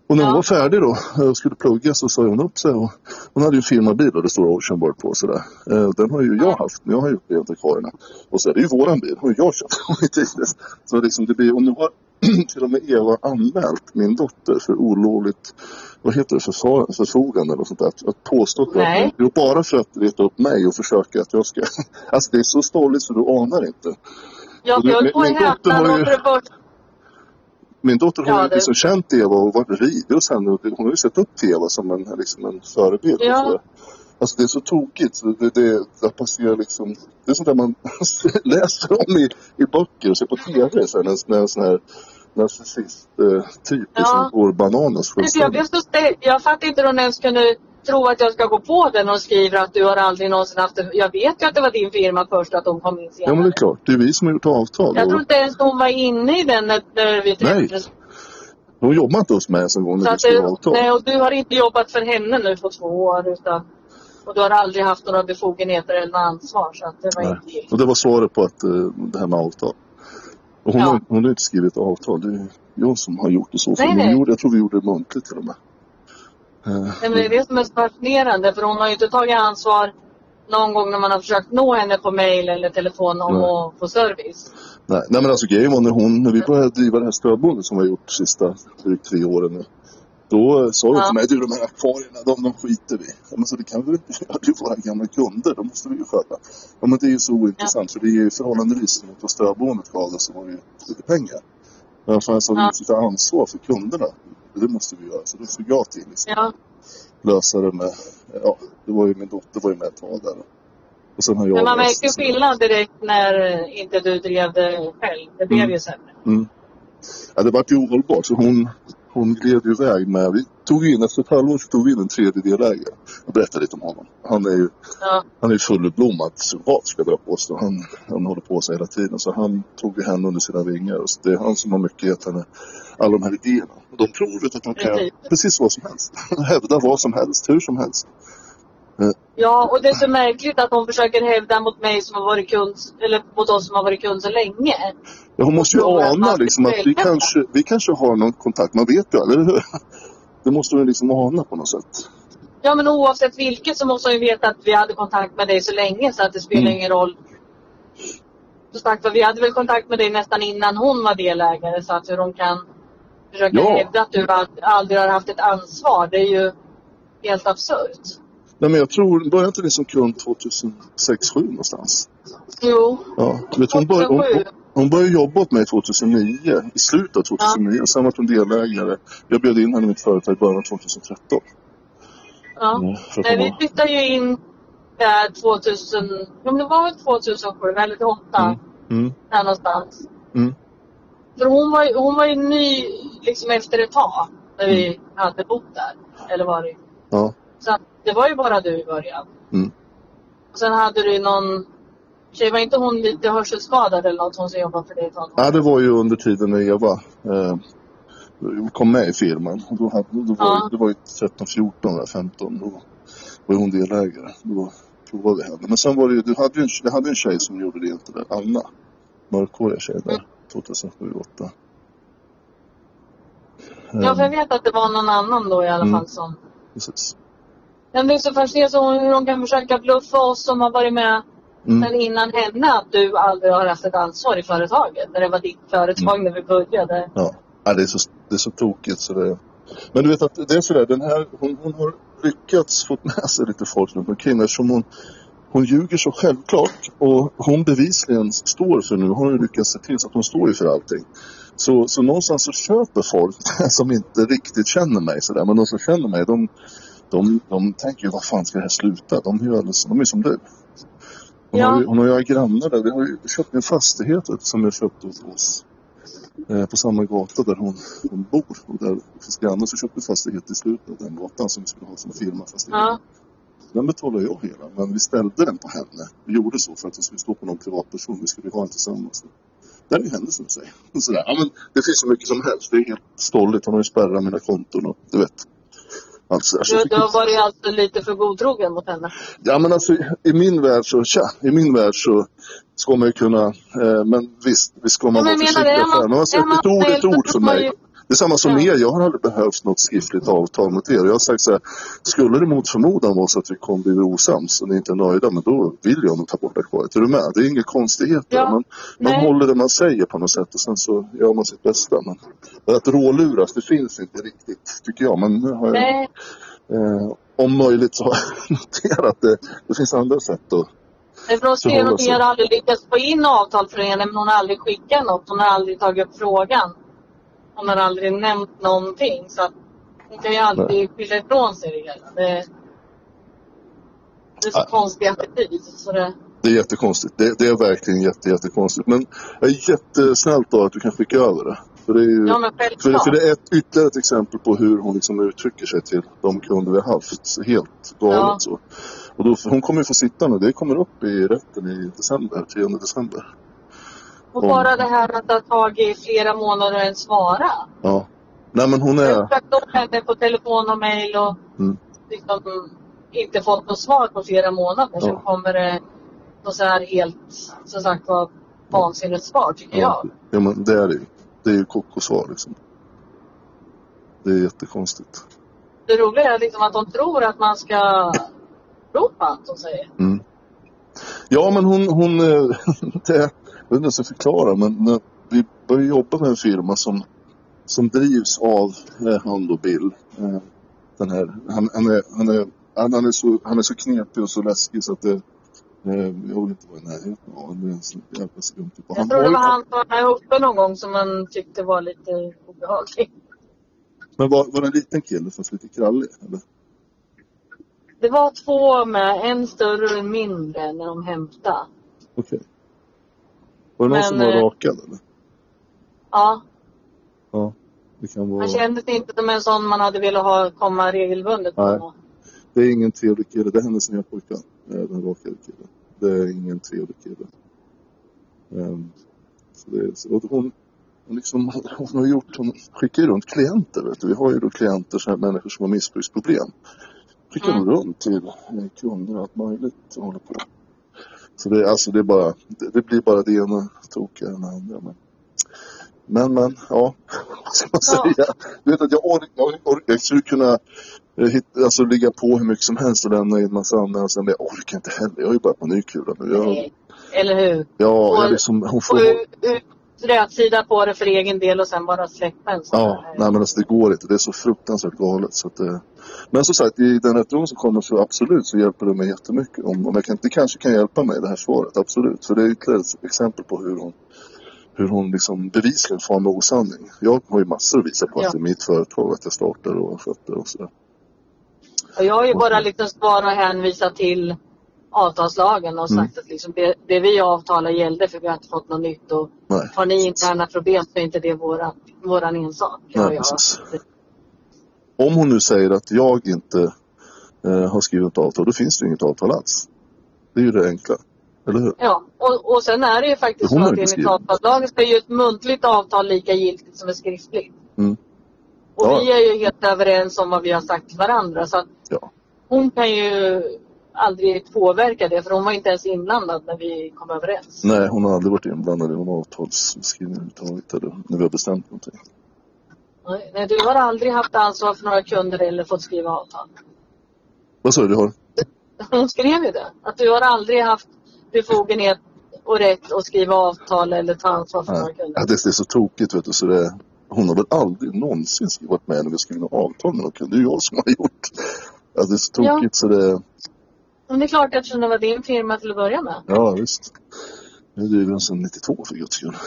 Speaker 4: Och när hon
Speaker 5: Ja.
Speaker 4: var färdig då och skulle plugga så sa hon upp sig. Och hon hade ju en firmabil och det står Ocean Bird på och sådär. Eh, den har ju jag haft när jag har gjort bibliotekarierna. Och så är det ju våran bil, ju jag köpt en gång i tiden. Så liksom det blir, och nu har (clears throat) till och med Eva anmält min dotter för olovligt, vad heter det, förfar, förfogande eller sånt där. Att, att påstå att
Speaker 5: Nej.
Speaker 4: Jo, bara för att reta upp mig och försöka att jag ska... (laughs) Alltså det är så stolligt så du anar inte.
Speaker 5: jag
Speaker 4: Och du-
Speaker 5: höll på att
Speaker 4: min dotter
Speaker 5: häpna
Speaker 4: har ju-
Speaker 5: och för det första
Speaker 4: Min dotter har
Speaker 5: Ja,
Speaker 4: ju
Speaker 5: det-
Speaker 4: liksom känt Eva och varit ridlig hos henne. Hon har ju sett upp till Eva som en, liksom en förebild.
Speaker 5: Ja.
Speaker 4: Alltså det är så tokigt. Det, det, det passerar liksom... Det är sånt där man (laughs) läser om i, i böcker och ser på TV. Så här, när, när en sån här narcissist-typ
Speaker 5: Ja.
Speaker 4: liksom går bananas
Speaker 5: Jag, blev så jag fattar inte hur hon ens kunde tro att jag ska gå på den och skriver att du har aldrig någonsin haft det. Jag vet ju att det var din firma först att de kom in senare.
Speaker 4: Ja men det är klart. Det är vi som har gjort avtal.
Speaker 5: Jag
Speaker 4: och
Speaker 5: tror inte ens hon var inne i den när, vi träffades.
Speaker 4: Hon jobbar inte hos mig ens en gång när vi skrev
Speaker 5: det,
Speaker 4: avtal.
Speaker 5: nej, och du har inte jobbat för henne nu på två år. Utan, och du har aldrig haft några befogenheter eller ansvar. Så att det var
Speaker 4: Nej.
Speaker 5: inte.
Speaker 4: Och det var svaret på att, eh, det här med avtal. Och hon,
Speaker 5: Ja.
Speaker 4: har, hon har inte skrivit avtal. Det är jag som har gjort det så. För
Speaker 5: Nej, nej.
Speaker 4: Gjorde, jag tror vi gjorde det muntligt till och med. Eh,
Speaker 5: men det är det som är så fascinerande. För hon har ju inte tagit ansvar någon gång när man har försökt nå henne på mail eller telefon om
Speaker 4: Nej.
Speaker 5: att få service.
Speaker 4: Nej, nej men alltså grejen var när hon, när vi började driva det här stödboendet som vi har gjort de sista drygt tre åren nu. Då sa hon
Speaker 5: Ja.
Speaker 4: till mig, du de här akvarierna, de, de skiter vi ja, men så det kan vi väl inte göra, det är ju våra gamla kunder, de måste vi ju sköta. Ja men det är ju så ointressant för det är ju förhållandevis mot vad stödboendet gav oss så var det ju lite pengar. Men fan, så vi
Speaker 5: Ja.
Speaker 4: måste ta ansvar för kunderna. Det måste vi göra. Så då såg jag till liksom,
Speaker 5: Ja.
Speaker 4: lösa det med, ja, det var ju min dotter var ju med ett tag där. Och sen har jag
Speaker 5: Men man märkte
Speaker 4: det.
Speaker 5: skillnad direkt när eh, inte du drev det själv. Det blev
Speaker 4: Mm.
Speaker 5: ju sämre.
Speaker 4: Mm. Ja, det vart ju ohållbart. Så hon, hon gled ju iväg med... Vi tog in, efter ett halvår så tog vi in en tredje delägare. Jag berättade lite om honom. Han är ju,
Speaker 5: Ja.
Speaker 4: han är ju fullblommad psykopat ska jag påstå. Han, han håller på sig hela tiden. Så han tog ju henne under sina vingar. Och så det är han som har mycket gett henne alla de här idéerna. Och de tror att de kan
Speaker 5: Precis.
Speaker 4: vad som helst. (laughs) Hävda vad som helst, hur som helst.
Speaker 5: ja, och det är så märkligt att hon försöker hävda mot mig som har varit kund, eller mot oss som har varit kund så länge.
Speaker 4: Ja, hon måste ju
Speaker 5: att
Speaker 4: ana liksom, att vi kanske, vi kanske har någon kontakt. Man vet ju, eller (laughs) hur? Det måste hon liksom ana på något sätt.
Speaker 5: Ja, men oavsett vilket så måste hon ju veta att vi hade kontakt med dig så länge så att det spelar
Speaker 4: Mm.
Speaker 5: ingen roll. Så sagt vi hade väl kontakt med dig nästan innan hon var delägare så att hur hon kan försöka
Speaker 4: Ja.
Speaker 5: hävda att du ald- aldrig har haft ett ansvar, det är ju helt absurt.
Speaker 4: Nej, men jag tror, började inte ni som kund 2006-2007 någonstans?
Speaker 5: Jo,
Speaker 4: Ja, du vet, hon, började, hon,
Speaker 5: 2007.
Speaker 4: hon, hon började jobba åt mig 2009, i slutet av 2009. Sen var hon delägare. Jag bjöd in henne i mitt företag i början av 2013.
Speaker 5: Ja.
Speaker 4: Mm,
Speaker 5: Nej, vi flyttade ju in där 2000, ja, men det var väl 2007 eller 2008.
Speaker 4: Mm. Mm.
Speaker 5: Där någonstans.
Speaker 4: Mm.
Speaker 5: För hon var, ju- hon var ju ny liksom efter ett tag när vi hade bott där. Eller var det?
Speaker 4: Ja.
Speaker 5: Så att det var ju bara du i början.
Speaker 4: Mm.
Speaker 5: Och sen hade du någon tjej, var inte hon lite hörselskadad eller något hon som jobbade för dig ett tag?
Speaker 4: ja, det var ju under tiden när Eva eh, kom med i firman. Då hade, då var,
Speaker 5: Ja.
Speaker 4: Det var ju 13, 14 eller 15. Då var hon delägare. Då provade vi henne. Men sen var det ju, du hade ju en, jag hade en tjej som gjorde det inte där. Anna. Mörkhåriga tjej där.
Speaker 5: Mm.
Speaker 4: 2007, 2008.
Speaker 5: Ja, för jag vet att det var någon annan då i alla
Speaker 4: Mm.
Speaker 5: fall som...
Speaker 4: Precis.
Speaker 5: Men det är så fascinerande hur de kan försöka bluffa oss som har varit med
Speaker 4: Mm.
Speaker 5: sen innan henne att du aldrig har haft ett ansvar i företaget. När det var ditt företag när vi började.
Speaker 4: Ja, ja det, är så, det är så tokigt så det... Men du vet att det är sådär, den här, hon, hon har lyckats få med sig lite folk runt omkring eftersom hon, hon ljuger så självklart och hon bevisligen står för nu, har hon lyckats se till så att hon står ju för allting. Så, så någonstans så köper folk (laughs) som inte riktigt känner mig sådär, men de som känner mig de, de, de tänker ju vad fan ska det här sluta? De är ju alldeles, de är som du. Hon,
Speaker 5: Ja.
Speaker 4: har ju, hon har ju grannar där, vi har ju köpt en fastighet som jag köpte hos oss eh, på samma gata där hon, hon bor. Och där finns grannar så köpte fastighet i slutet av den gatan som vi skulle ha som firmafastighet.
Speaker 5: Ja.
Speaker 4: Den betalade jag hela, men vi ställde den på henne. Vi gjorde så för att den skulle stå på någon privatperson. Vi skulle ha den tillsammans. Den är hennes nu säger. (laughs) Sådär. Ja, men det finns så mycket som helst. Det är helt stolligt. Hon har ju spärrat mina konton och du vet. Allt sådär. Så
Speaker 5: Du, du har varit alltså lite för godtrogen mot henne.
Speaker 4: Ja men alltså i min värld så, tja, i min värld så ska man ju kunna, eh, men visst, visst ska man
Speaker 5: Ja,
Speaker 4: vara
Speaker 5: men menar
Speaker 4: försiktig skärpa.
Speaker 5: man-
Speaker 4: alltså,
Speaker 5: man
Speaker 4: ord är ett
Speaker 5: snäll så
Speaker 4: ord för
Speaker 5: får man
Speaker 4: mig.
Speaker 5: ju-
Speaker 4: Det är samma som
Speaker 5: Ja.
Speaker 4: er, jag har aldrig behövt något skriftligt avtal mot er. Jag har sagt så här, skulle det mot förmodan vara så att vi kommer bli osams och ni inte är nöjda, men då vill jag nog ta bort akvariet. Är du med? Det är inga konstigheter.
Speaker 5: Ja.
Speaker 4: Man, man
Speaker 5: Nej.
Speaker 4: håller det man säger på något sätt och sen så gör man sitt bästa. Men att råluras, det finns inte riktigt, tycker jag. Men nu har jag, eh, om möjligt så har jag (laughs) noterat det. Det finns andra sätt att
Speaker 5: men för oss
Speaker 4: Så
Speaker 5: ser
Speaker 4: håller
Speaker 5: hon
Speaker 4: sig.
Speaker 5: har aldrig lyckats få in avtal för henne men hon har aldrig skickat något. Hon har aldrig tagit upp frågan. Hon har aldrig nämnt någonting. Så att hon kan ju alltid skylla ifrån sig det hela. Det, Det är så konstig attityd. Så det,
Speaker 4: Det är jättekonstigt. Det, det är verkligen jätte, jättekonstigt. Men jag är jättesnällt då att du kan skicka över det. För det är ju...
Speaker 5: ja
Speaker 4: För, för det är ett, ytterligare ett exempel på hur hon liksom uttrycker sig till de kunder vi har haft. Helt galet
Speaker 5: Ja.
Speaker 4: så. Och då, hon kommer ju få sitta nu. Det kommer upp i rätten i december, 10 december.
Speaker 5: Och bara det här att det har tagit flera månader att ens svara.
Speaker 4: Ja. Nej men hon
Speaker 5: Jag
Speaker 4: är...
Speaker 5: har nå henne på telefon och mejl och
Speaker 4: Mm.
Speaker 5: liksom inte fått något svar på flera månader.
Speaker 4: Ja.
Speaker 5: Sen kommer det något så här helt, som sagt var, vansinnigt svar tycker jag.
Speaker 4: Ja, men det är det ju. Det är ju kokosvar liksom. Det är jättekonstigt.
Speaker 5: Det roliga är liksom att de tror att man ska tro på allt de säger.
Speaker 4: Mm. Ja, men hon, hon eh, (laughs) det, jag vet inte hur jag ska förklara, men när vi började jobba med en firma som, som drivs av eh, han och Bill. Eh, den här, han, han, är, han, är, han, han, är så, han är så knepig och så läskig så att det, eh, jag vill inte vara i närheten av honom. Det är en jävla skumt. typ.
Speaker 5: Jag tror det var han som var uppe någon gång som man tyckte var lite obehaglig.
Speaker 4: Men var, var det en liten kille var lite krallig? Eller?
Speaker 5: Det var två med, en större och en mindre när de hämtade.
Speaker 4: Okej. Var det någon
Speaker 5: Men,
Speaker 4: som var
Speaker 5: eh,
Speaker 4: rakad eller?
Speaker 5: Ja,
Speaker 4: Ja. Det kan vara...
Speaker 5: han kändes inte som en sån man hade velat ha komma regelbundet
Speaker 4: Nej.
Speaker 5: på.
Speaker 4: Det är ingen trevlig kille. Det är hennes nya pojkvän. eh, Den rakade killen. Det är ingen trevlig kille. Ehm, så det, så, hon, hon, liksom, hon har gjort, hon skickar ju runt klienter. Vet du. Vi har ju då klienter, så här människor som har missbruksproblem. Skickar
Speaker 5: Mm.
Speaker 4: runt till kunder och allt möjligt håller på. Så det, alltså det, bara, det, det blir bara det ena tokiga än det andra. Men, men, men ja, vad (laughs) ska man
Speaker 5: Ja.
Speaker 4: säga? Du vet att jag orkar, jag, orkar, jag skulle kunna eh, hit, alltså ligga på hur mycket som helst och lämna in massa anmälningar. Men jag orkar inte heller. Jag har ju börjat på ny kula nu. Jag.
Speaker 5: Eller hur?
Speaker 4: ja, jag liksom, hon får...
Speaker 5: Och ut- rätsida på det för egen del och sen bara släppa en sån
Speaker 4: Ja, nej men alltså det går inte. Det är så fruktansvärt galet. Så att, eh, men som sagt, i den rättegång som kommer så absolut så hjälper det mig jättemycket. Om, om jag kan, det kanske kan hjälpa mig det här svaret, absolut. För det är ytterligare ett exempel på hur hon, hur hon liksom bevisligen far med osanning. Jag har ju massor att visa på
Speaker 5: Ja.
Speaker 4: att det är mitt företag, att jag startar och sköter och sådär.
Speaker 5: Och jag har ju bara liksom och hänvisat till avtalslagen och
Speaker 4: Mm.
Speaker 5: sagt att liksom det, det vi avtalar gällde för vi har inte fått något nytt. Och
Speaker 4: Nej,
Speaker 5: har ni interna problem så är inte det våran, våran ensak.
Speaker 4: Nej, om hon nu säger att jag inte eh, har skrivit avtal, då finns det ju inget avtal alls. Det är ju det enkla. Eller hur?
Speaker 5: Ja, och, och sen är det ju faktiskt så att enligt avtalslagen så är ju ett muntligt avtal lika giltigt som ett skriftligt.
Speaker 4: Mm.
Speaker 5: Och
Speaker 4: Ja.
Speaker 5: vi är ju helt överens om vad vi har sagt till varandra. Så att
Speaker 4: Ja.
Speaker 5: hon kan ju aldrig påverka det för hon var inte ens inblandad när vi kom överens.
Speaker 4: Nej, hon har aldrig varit inblandad i någon avtalsskrivning överhuvudtaget. Eller när vi har bestämt någonting.
Speaker 5: Nej, nej, du har aldrig haft ansvar för några kunder eller fått skriva avtal.
Speaker 4: Vad sa du? du har? (laughs)
Speaker 5: Hon skrev ju det. Att du har aldrig haft befogenhet och rätt att skriva avtal eller ta ansvar för några
Speaker 4: Nej.
Speaker 5: kunder.
Speaker 4: Ja, det, är så tokigt vet du. Så det, hon har väl aldrig någonsin varit med när vi skrivit något avtal med någon kund. Det är ju jag som har gjort. Ja, det är så
Speaker 5: Ja.
Speaker 4: tokigt så det...
Speaker 5: Men det är klart eftersom det var din firma till att börja med.
Speaker 4: Ja, visst. Nu driver den sedan 92 för guds skull.
Speaker 5: Nej,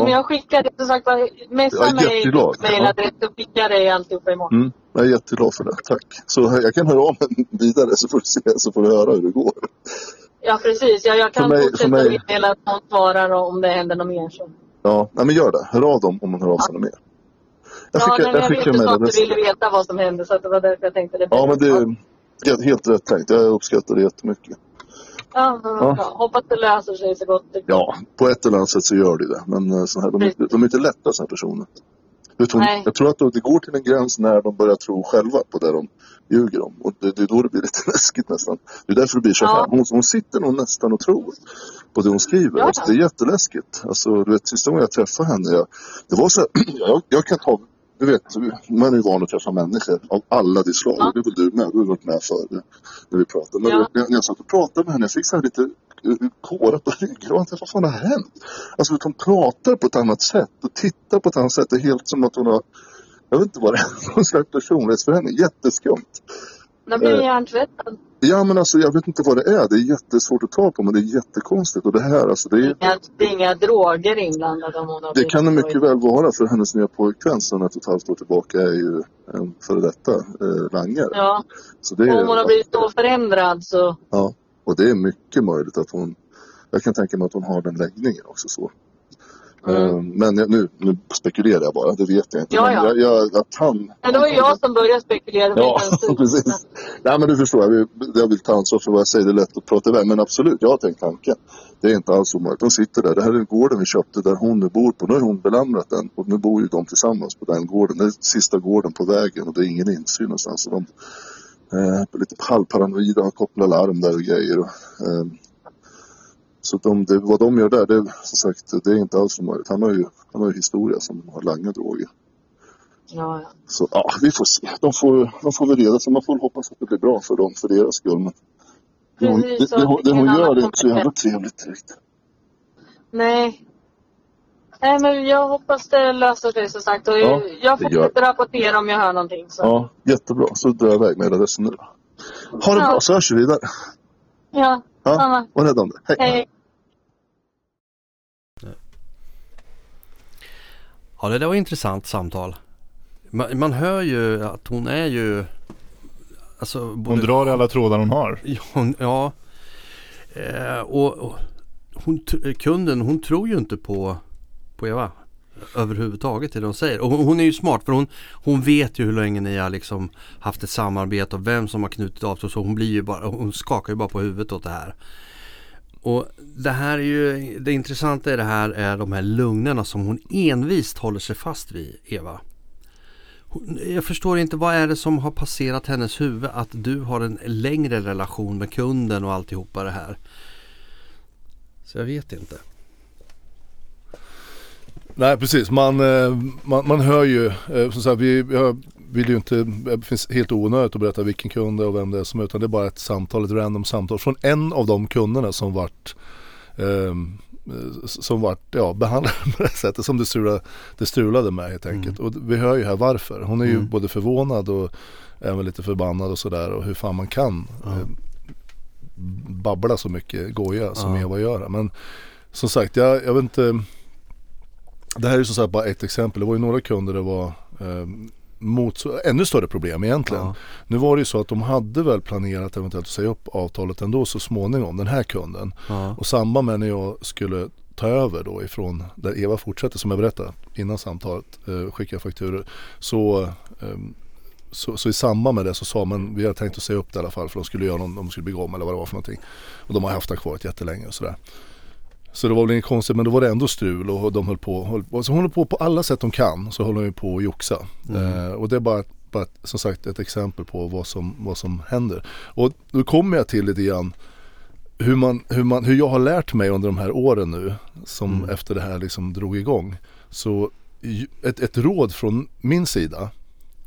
Speaker 4: Ja.
Speaker 5: men jag skickar det som sagt var. Messa
Speaker 4: Jag är
Speaker 5: mig
Speaker 4: jätteglad.
Speaker 5: mejladress så skickar jag dig alltihopa imorgon.
Speaker 4: Mm, jag är jätteglad för det. Tack. Så jag kan höra av mig vidare så får du, se, så får du höra hur det går.
Speaker 5: Ja precis. Ja, jag kan
Speaker 4: För mig- för
Speaker 5: fortsätta
Speaker 4: mig-
Speaker 5: meddela att någon svarar om det händer något mer. Så.
Speaker 4: Ja, nej, men gör det. Hör av dem om man hör av sig något mer. Jag
Speaker 5: ja,
Speaker 4: skickar,
Speaker 5: nej, men
Speaker 4: jag
Speaker 5: jag
Speaker 4: skickar
Speaker 5: vet ju att du
Speaker 4: mejladressen.
Speaker 5: ville veta vad som hände så att det var därför jag tänkte det.
Speaker 4: Ja, men det är helt rätt tänkt. Jag uppskattar det jättemycket.
Speaker 5: Ja, men
Speaker 4: Ja.
Speaker 5: bra. Hoppas det löser sig så gott det går.
Speaker 4: Ja, på ett eller annat sätt så gör det det. Men eh, så här, de, är, inte- de är inte lätta sådana här personer.
Speaker 5: Nej.
Speaker 4: jag tror att det går till en gräns när de börjar tro själva på det de ljuger om. Och det, det är då det blir (laughs) lite läskigt nästan. Det är därför det blir så
Speaker 5: Ja.
Speaker 4: här. Hon, hon sitter nog nästan och tror på det hon skriver.
Speaker 5: Ja.
Speaker 4: Alltså, det är jätteläskigt. Alltså, du vet, sista gången jag träffade henne, jag, det var så här, (clears throat) jag, jag kan ta du vet, man är ju van att träffa människor av alla de slag.
Speaker 5: Ja.
Speaker 4: Det är väl du med, du har varit med förr när vi pratade. Men
Speaker 5: Ja.
Speaker 4: när, jag satt och pratade med henne, jag fick så här lite eh, kårar på ryggraden. Vad fan har hänt? Alltså att hon pratar på ett annat sätt och tittar på ett annat sätt. Det är helt som att hon har, jag vet inte vad det är, (laughs) någon slags personlighetsförändring. Jätteskumt.
Speaker 5: Den blir
Speaker 4: Eh.
Speaker 5: hjärntvättad.
Speaker 4: Ja men alltså jag vet inte vad det är. Det är jättesvårt att ta på men det är jättekonstigt. Och det här alltså det är...
Speaker 5: Inga, det är inga droger inblandade om hon har
Speaker 4: Det kan det mycket väl vara för hennes nya pojkvän sedan ett och ett halvt år tillbaka är ju en före detta eh, langare.
Speaker 5: Ja,
Speaker 4: Så det
Speaker 5: om hon har
Speaker 4: är,
Speaker 5: blivit så förändrad så
Speaker 4: ja, och det är mycket möjligt att hon, jag kan tänka mig att hon har den läggningen också så.
Speaker 5: Mm.
Speaker 4: Eh, Men jag, nu, nu spekulerar jag bara, det vet jag inte.
Speaker 5: Ja,
Speaker 4: Men
Speaker 5: ja.
Speaker 4: Jag, jag, att han,
Speaker 5: Men det var ju jag som började spekulera.
Speaker 4: Ja, (laughs) precis. Nej men du förstår, jag vill, jag vill ta ansvar för vad jag säger. Det är lätt att prata iväg. Men absolut, jag har tänkt tanken. Det är inte alls omöjligt. De sitter där. Det här är gården vi köpte där hon nu bor på. Nu har hon belamrat den. Och nu bor ju de tillsammans på den gården. Det är sista gården på vägen och det är ingen insyn någonstans. Så de eh, är lite halvparanoida, har kopplat larm där och grejer. Och, eh, så de, det, vad de gör där, det, som sagt, det är inte alls omöjligt. Han har ju, han har ju historia som har langat droger.
Speaker 5: Ja, ja.
Speaker 4: Så ja, vi får se. De får, de får väl reda sig. Man får väl hoppas att det blir bra för dem, för deras skull. Men det hon, det, det, det hon gör är inte så jävla trevligt direkt.
Speaker 5: Nej. Nej, men jag hoppas det löser sig som sagt. Och
Speaker 4: Ja,
Speaker 5: jag
Speaker 4: gör-
Speaker 5: rapportera om jag hör någonting. Så.
Speaker 4: Ja, jättebra. Så drar jag iväg med adressen nu. Ha det
Speaker 5: Ja.
Speaker 4: bra så hörs vi vidare.
Speaker 5: Ja,
Speaker 4: Ja, var rädd om det. Hej.
Speaker 5: Hej.
Speaker 3: Ja, det där var ett intressant samtal. Man, man hör ju att hon är ju... Alltså,
Speaker 2: Hon
Speaker 3: både-
Speaker 2: drar i alla trådar hon har.
Speaker 3: Hon, ja. Eh, och, och hon, kunden hon tror ju inte på, på Eva överhuvudtaget det de säger. Och hon, hon är ju smart för hon, hon vet ju hur länge ni har liksom haft ett samarbete och vem som har knutit avtal. Så hon blir ju bara, hon skakar ju bara på huvudet åt det här. Och det här är ju, det intressanta i det här är de här lugnerna som hon envist håller sig fast vid Eva. Hon- Jag förstår inte vad är det som har passerat hennes huvud att du har en längre relation med kunden och alltihopa det här. Så jag vet inte.
Speaker 1: Nej precis, man, eh, man, man hör ju, eh, som sagt, vi, har vill ju inte, det finns helt onödigt att berätta vilken kund det är och vem det är som är utan det är bara ett samtal, ett random samtal från en av de kunderna som vart eh, som vart ja, behandlad (laughs) på det sättet som det strulade, det strulade med helt enkelt. Och vi hör ju här varför. Hon är ju
Speaker 3: Mm.
Speaker 1: både förvånad och även lite förbannad och sådär och hur fan man kan
Speaker 3: Ja.
Speaker 1: eh, babbla så mycket goja som. Eva gör. Men som sagt, jag, jag vet inte det här är ju som sagt bara ett exempel. Det var ju några kunder det var eh, mot, ännu större problem egentligen.
Speaker 3: Ja.
Speaker 1: Nu var det ju så att de hade väl planerat eventuellt att säga upp avtalet ändå så småningom, den här kunden.
Speaker 3: Ja.
Speaker 1: Och samband med när jag skulle ta över då ifrån där Eva fortsätter som jag berättade innan samtalet, eh, skicka fakturor. Så, eh, så, så i samband med det så sa man, vi hade tänkt att säga upp det i alla fall för de skulle göra någon, de skulle bygga om eller vad det var för någonting. Och de har haft det kvar jättelänge och sådär. Så det var väl inget konstigt men då var det ändå strul och de höll på, höll, och så håller på på alla sätt de kan så håller de ju på att joxa.
Speaker 3: Mm.
Speaker 1: Eh, och det är bara, bara som sagt ett exempel på vad som, vad som händer. Och då kommer jag till lite grann hur, man, hur, man, hur jag har lärt mig under de här åren nu som
Speaker 3: Mm.
Speaker 1: efter det här liksom drog igång. Så ett, ett råd från min sida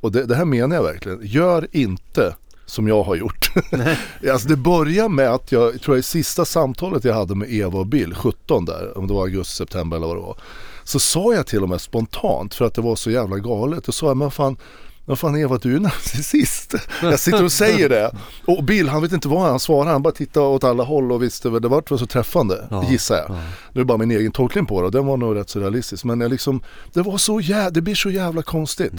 Speaker 1: och det, det här menar jag verkligen. Gör inte som jag har gjort. (laughs) alltså det börjar med att jag, jag tror jag i sista samtalet jag hade med Eva och Bill, 17 där, om det var augusti, september eller vad det var. Så sa jag till och med spontant för att det var så jävla galet. Då sa jag, men fan, men fan Eva du är narcissist. (laughs) Jag sitter och säger det. Och Bill han vet inte vad han svarar, han bara tittar åt alla håll och visste väl, det var så träffande,
Speaker 3: Ja,
Speaker 1: gissar jag.
Speaker 3: ja.
Speaker 1: Nu är det bara min egen tolkning på det och den var nog rätt så realistisk. Men jag liksom, det var så jävla, det blir så jävla konstigt.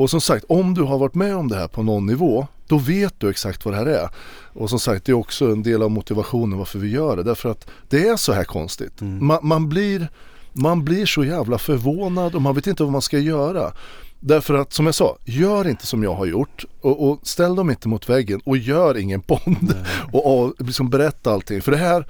Speaker 1: Och som sagt, om du har varit med om det här på någon nivå, då vet du exakt vad det här är. Och som sagt, det är också en del av motivationen varför vi gör det. Därför att det är så här konstigt. Man, man, blir, man blir så jävla förvånad och man vet inte vad man ska göra. Därför att som jag sa, gör inte som jag har gjort och, och ställ dem inte mot väggen och gör ingen bond. (laughs) Och, och liksom berätta allting. För det här,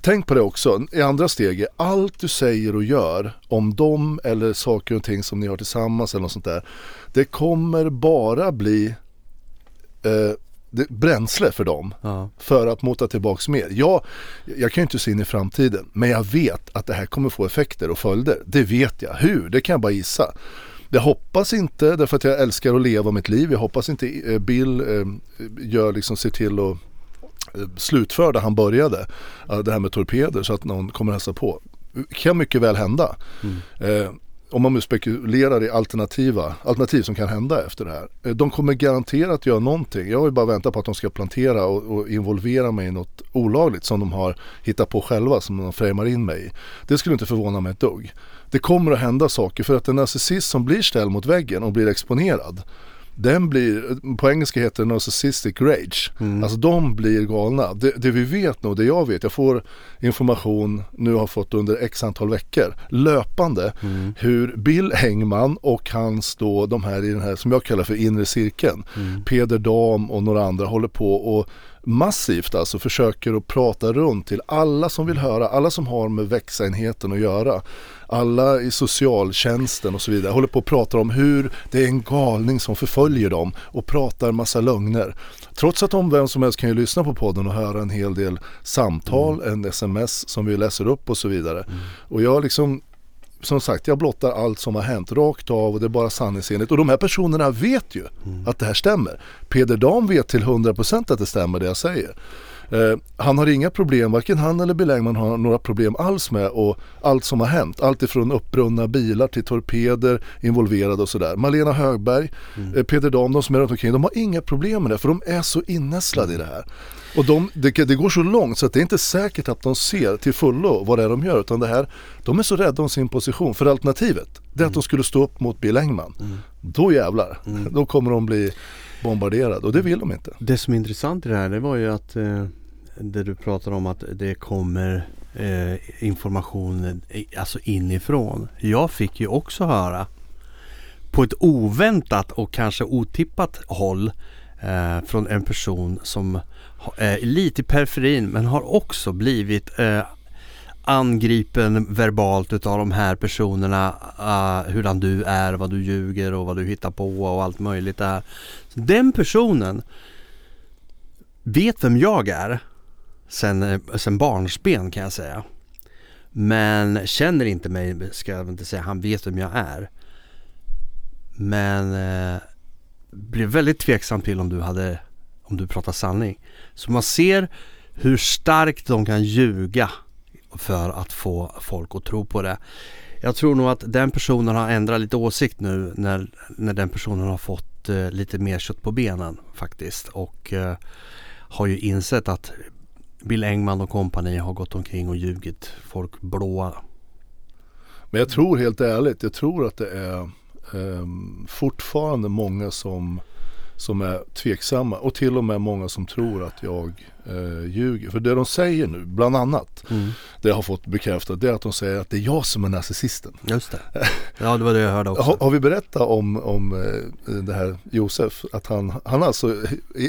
Speaker 1: Tänk på det också i andra steget. Allt du säger och gör om dem eller saker och ting som ni har tillsammans eller något sånt där. Det kommer bara bli eh, det, bränsle för dem
Speaker 3: Ja.
Speaker 1: för att mota tillbaks mer. Jag, jag kan ju inte se in i framtiden men jag vet att det här kommer få effekter och följder. Det vet jag. Hur? Det kan jag bara gissa. Jag hoppas inte därför att jag älskar att leva mitt liv. Jag hoppas inte eh, Bill eh, gör liksom ser till att slutför där han började. eh, Det här med torpeder så att någon kommer hälsa på. kan mycket väl hända. Eh, om man nu spekulerar i alternativa alternativ som kan hända efter det här. Eh, de kommer garanterat göra någonting. Jag ju bara väntat på att de ska plantera och, och involvera mig i något olagligt som de har hittat på själva som de framar in mig i. Det skulle inte förvåna mig ett dugg. Det kommer att hända saker för att en narcissist som blir ställd mot väggen och blir exponerad den blir, på engelska heter det narcissistic rage. Mm. Alltså de blir galna. Det, det, vi vet nu, det jag vet, jag får information, nu har fått under x antal veckor, löpande, mm. hur Bill Engman och hans då, de här i den här som jag kallar för inre cirkeln, mm. Peder Dam och några andra håller på och massivt alltså försöker att prata runt till alla som vill höra, alla som har med växenheten att göra. Alla i socialtjänsten och så vidare håller på att prata om hur det är en galning som förföljer dem och pratar massa lögner. Trots att de, vem som helst kan ju lyssna på podden och höra en hel del samtal, mm. en sms som vi läser upp och så vidare. Mm. Och jag liksom som sagt, jag blottar allt som har hänt rakt av och det är bara sanningsenligt. Och de här personerna vet ju mm. att det här stämmer. Peder Dam vet till 100% att det stämmer det jag säger. Eh, han har inga problem, varken han eller Bill Engman har några problem alls med och allt som har hänt. Allt ifrån uppbrunna bilar till torpeder involverade och sådär. Malena Högberg, mm. eh, Peder Dam, de som är runt omkring, de har inga problem med det för de är så innästlade i det här. Och de, det, det, går så långt så att det är inte säkert att de ser till fullo vad det är de gör utan det här, de är så rädda om sin position. För alternativet, det är att de mm. skulle stå upp mot Bill Engman. Mm. Då jävlar, mm. då kommer de bli bombarderade och det vill de inte.
Speaker 3: Det som är intressant i det här det var ju att eh, det du pratar om att det kommer eh, information alltså inifrån. Jag fick ju också höra på ett oväntat och kanske otippat håll eh, från en person som eh, lite i periferin men har också blivit eh, angripen verbalt utav de här personerna. Uh, hurdan du är, vad du ljuger och vad du hittar på och allt möjligt där. Den personen vet vem jag är sen, eh, sen barnsben kan jag säga. Men känner inte mig, ska jag inte säga. Han vet vem jag är. Men eh, blev väldigt tveksam till om du hade, om du pratar sanning. Så man ser hur starkt de kan ljuga för att få folk att tro på det. Jag tror nog att den personen har ändrat lite åsikt nu när, när den personen har fått eh, lite mer kött på benen faktiskt och eh, har ju insett att Bill Engman och kompani har gått omkring och ljugit folk blåa.
Speaker 1: Men jag tror helt ärligt, jag tror att det är eh, fortfarande många som, som är tveksamma. Och till och med många som tror att jag eh, ljuger. För det de säger nu, bland annat, mm. det jag har fått bekräftat, det är att de säger att det är jag som är narcissisten.
Speaker 3: Just det. Ja, det var det jag hörde också.
Speaker 1: Har, har vi berättat om, om eh, det här Josef, att han, han alltså,